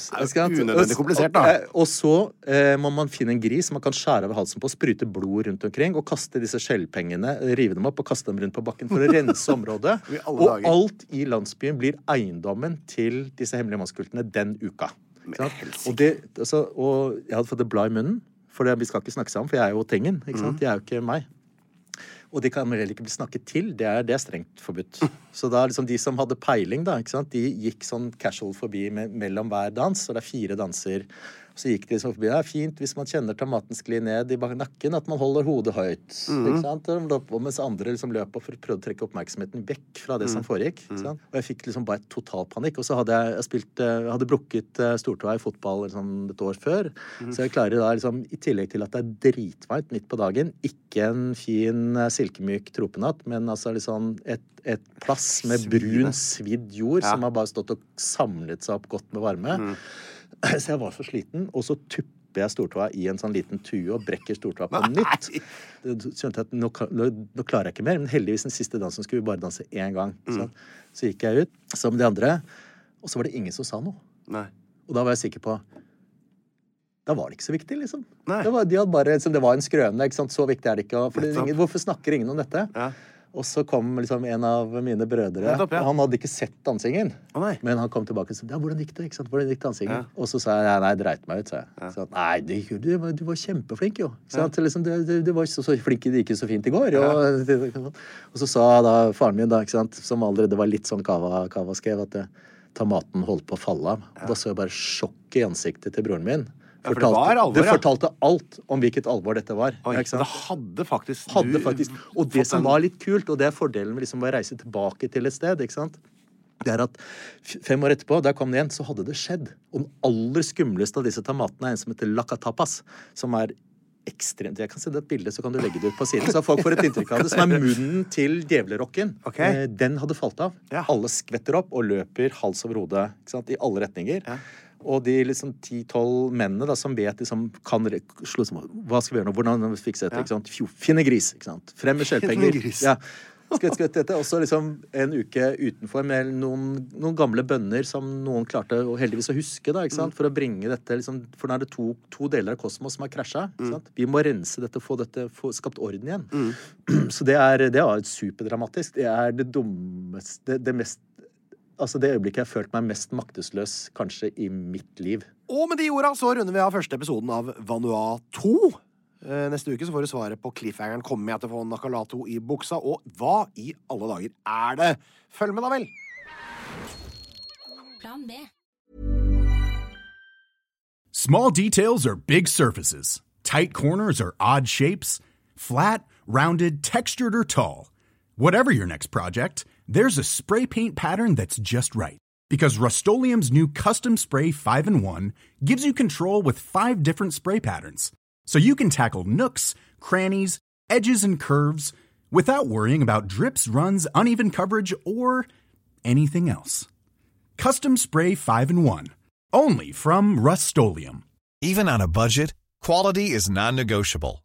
unødvendig komplisert, da. Og, og så eh, må man finne en gris man kan skjære over halsen på, sprute blod rundt omkring og kaste disse skjellpengene, rive dem opp og kaste dem rundt på bakken for å rense området. Og dager. alt i landsbyen blir eiendommen til disse hemmelige mannskultene den uka. Og, det, altså, og jeg hadde fått et blad i munnen, for det, vi skal ikke snakke sammen, for jeg er jo Tengen. ikke Mm. Jeg er jo ikke meg. Og de kan heller ikke bli snakket til. Det er, det er strengt forbudt. Så da liksom de som hadde peiling, da, de gikk sånn casual forbi me mellom hver dans. Og det er fire danser. Så gikk de liksom forbi. Det er fint hvis man kjenner tomaten skli ned i nakken, at man holder hodet høyt. ikke sant? Mens andre liksom løp og prøvde å trekke oppmerksomheten vekk fra det som foregikk. ikke sant? Og jeg fikk liksom bare total panikk. Og så hadde jeg, jeg spilt, eh, hadde brukket eh, stortåa i fotball liksom, et år før. Så jeg klarer da liksom, i tillegg til at det er dritvarmt midt på dagen, ikke en fin eh, silkemyk tropenatt, men altså liksom et, et plass med brun, svidd jord som har bare stått og samlet seg opp godt med varme. Så jeg var så sliten, og så tupper jeg stortåa i en sånn liten tue og brekker stortåa på nytt. Skjønte at nå, nå, nå klarer jeg ikke mer, men heldigvis den siste dansen skulle vi bare danse én gang. Så, så gikk jeg ut som de andre, og så var det ingen som sa noe. Nei. Og da var jeg sikker på Da var det ikke så viktig, liksom. Det var, de bare, liksom, det var en skrøne. ikke sant? Så viktig er det ikke. For det, ingen, hvorfor snakker ingen om dette? Ja. Og så kom liksom en av mine brødre. Opp, ja. Han hadde ikke sett dansingen. Oh. Men han kom tilbake og sa ja, 'Hvordan gikk det?' ikke sant? Hvordan gikk dansingen? Ja. Og så sa jeg nei, dreit meg ut, sa jeg. Så, nei, det, du, var, du var kjempeflink, jo. Sant? Liksom, du, du, du var så, så flink, det gikk jo så fint i går. Og, og så sa da faren min, da, som allerede var litt sånn kava, kava skrev, at tomaten holdt på å falle av. Da så jeg bare sjokket i ansiktet til broren min. Ja, for det var alvor, det ja. fortalte alt om hvilket alvor dette var. Oi, det hadde faktisk Hadde faktisk, og det som var litt kult, og det er fordelen med liksom å reise tilbake til et sted, ikke sant? det er at fem år etterpå, der kom det igjen, så hadde det skjedd. Og den aller skumleste av disse tomatene er en som heter lacatapas, som er ekstremt Jeg kan sende et bilde, så kan du legge det ut på siden, så folk får et inntrykk av det. Som er munnen til djevlerokken. Ok. Eh, Den hadde falt av. Ja. Alle skvetter opp og løper hals over hode i alle retninger. Og de liksom ti-tolv mennene da, som vet liksom, kan slå sammen Hva skal vi gjøre nå? Hvordan fikse dette? Ikke sant? Fjo, finne gris. Ikke sant? Frem med skjellpenger. Ja. Skvett, skvett, dette. Også liksom en uke utenfor med noen, noen gamle bønner som noen klarte å heldigvis å huske, da, ikke sant? for å bringe dette liksom, For nå er det to, to deler av kosmos som har krasja. Mm. Vi må rense dette, få dette, få skapt orden igjen. Så det er, det er superdramatisk. Det er det dummeste det, det mest Altså det øyeblikket jeg har følt meg mest maktesløs kanskje i mitt liv. Og med de orda så runder vi av første episoden av Vanua 2. Eh, Neste uke så får du svaret på cliffhangeren 'Kommer jeg til å få Nakalato i buksa?' Og hva i alle dager er det? Følg med, da vel! Plan B. Small details are big surfaces. Tight corners are odd shapes. Flat, rounded, textured, or tall. Whatever your next project, there's a spray paint pattern that's just right. Because Rust new Custom Spray 5 in 1 gives you control with five different spray patterns. So you can tackle nooks, crannies, edges, and curves without worrying about drips, runs, uneven coverage, or anything else. Custom Spray 5 in 1. Only from Rust Even on a budget, quality is non negotiable.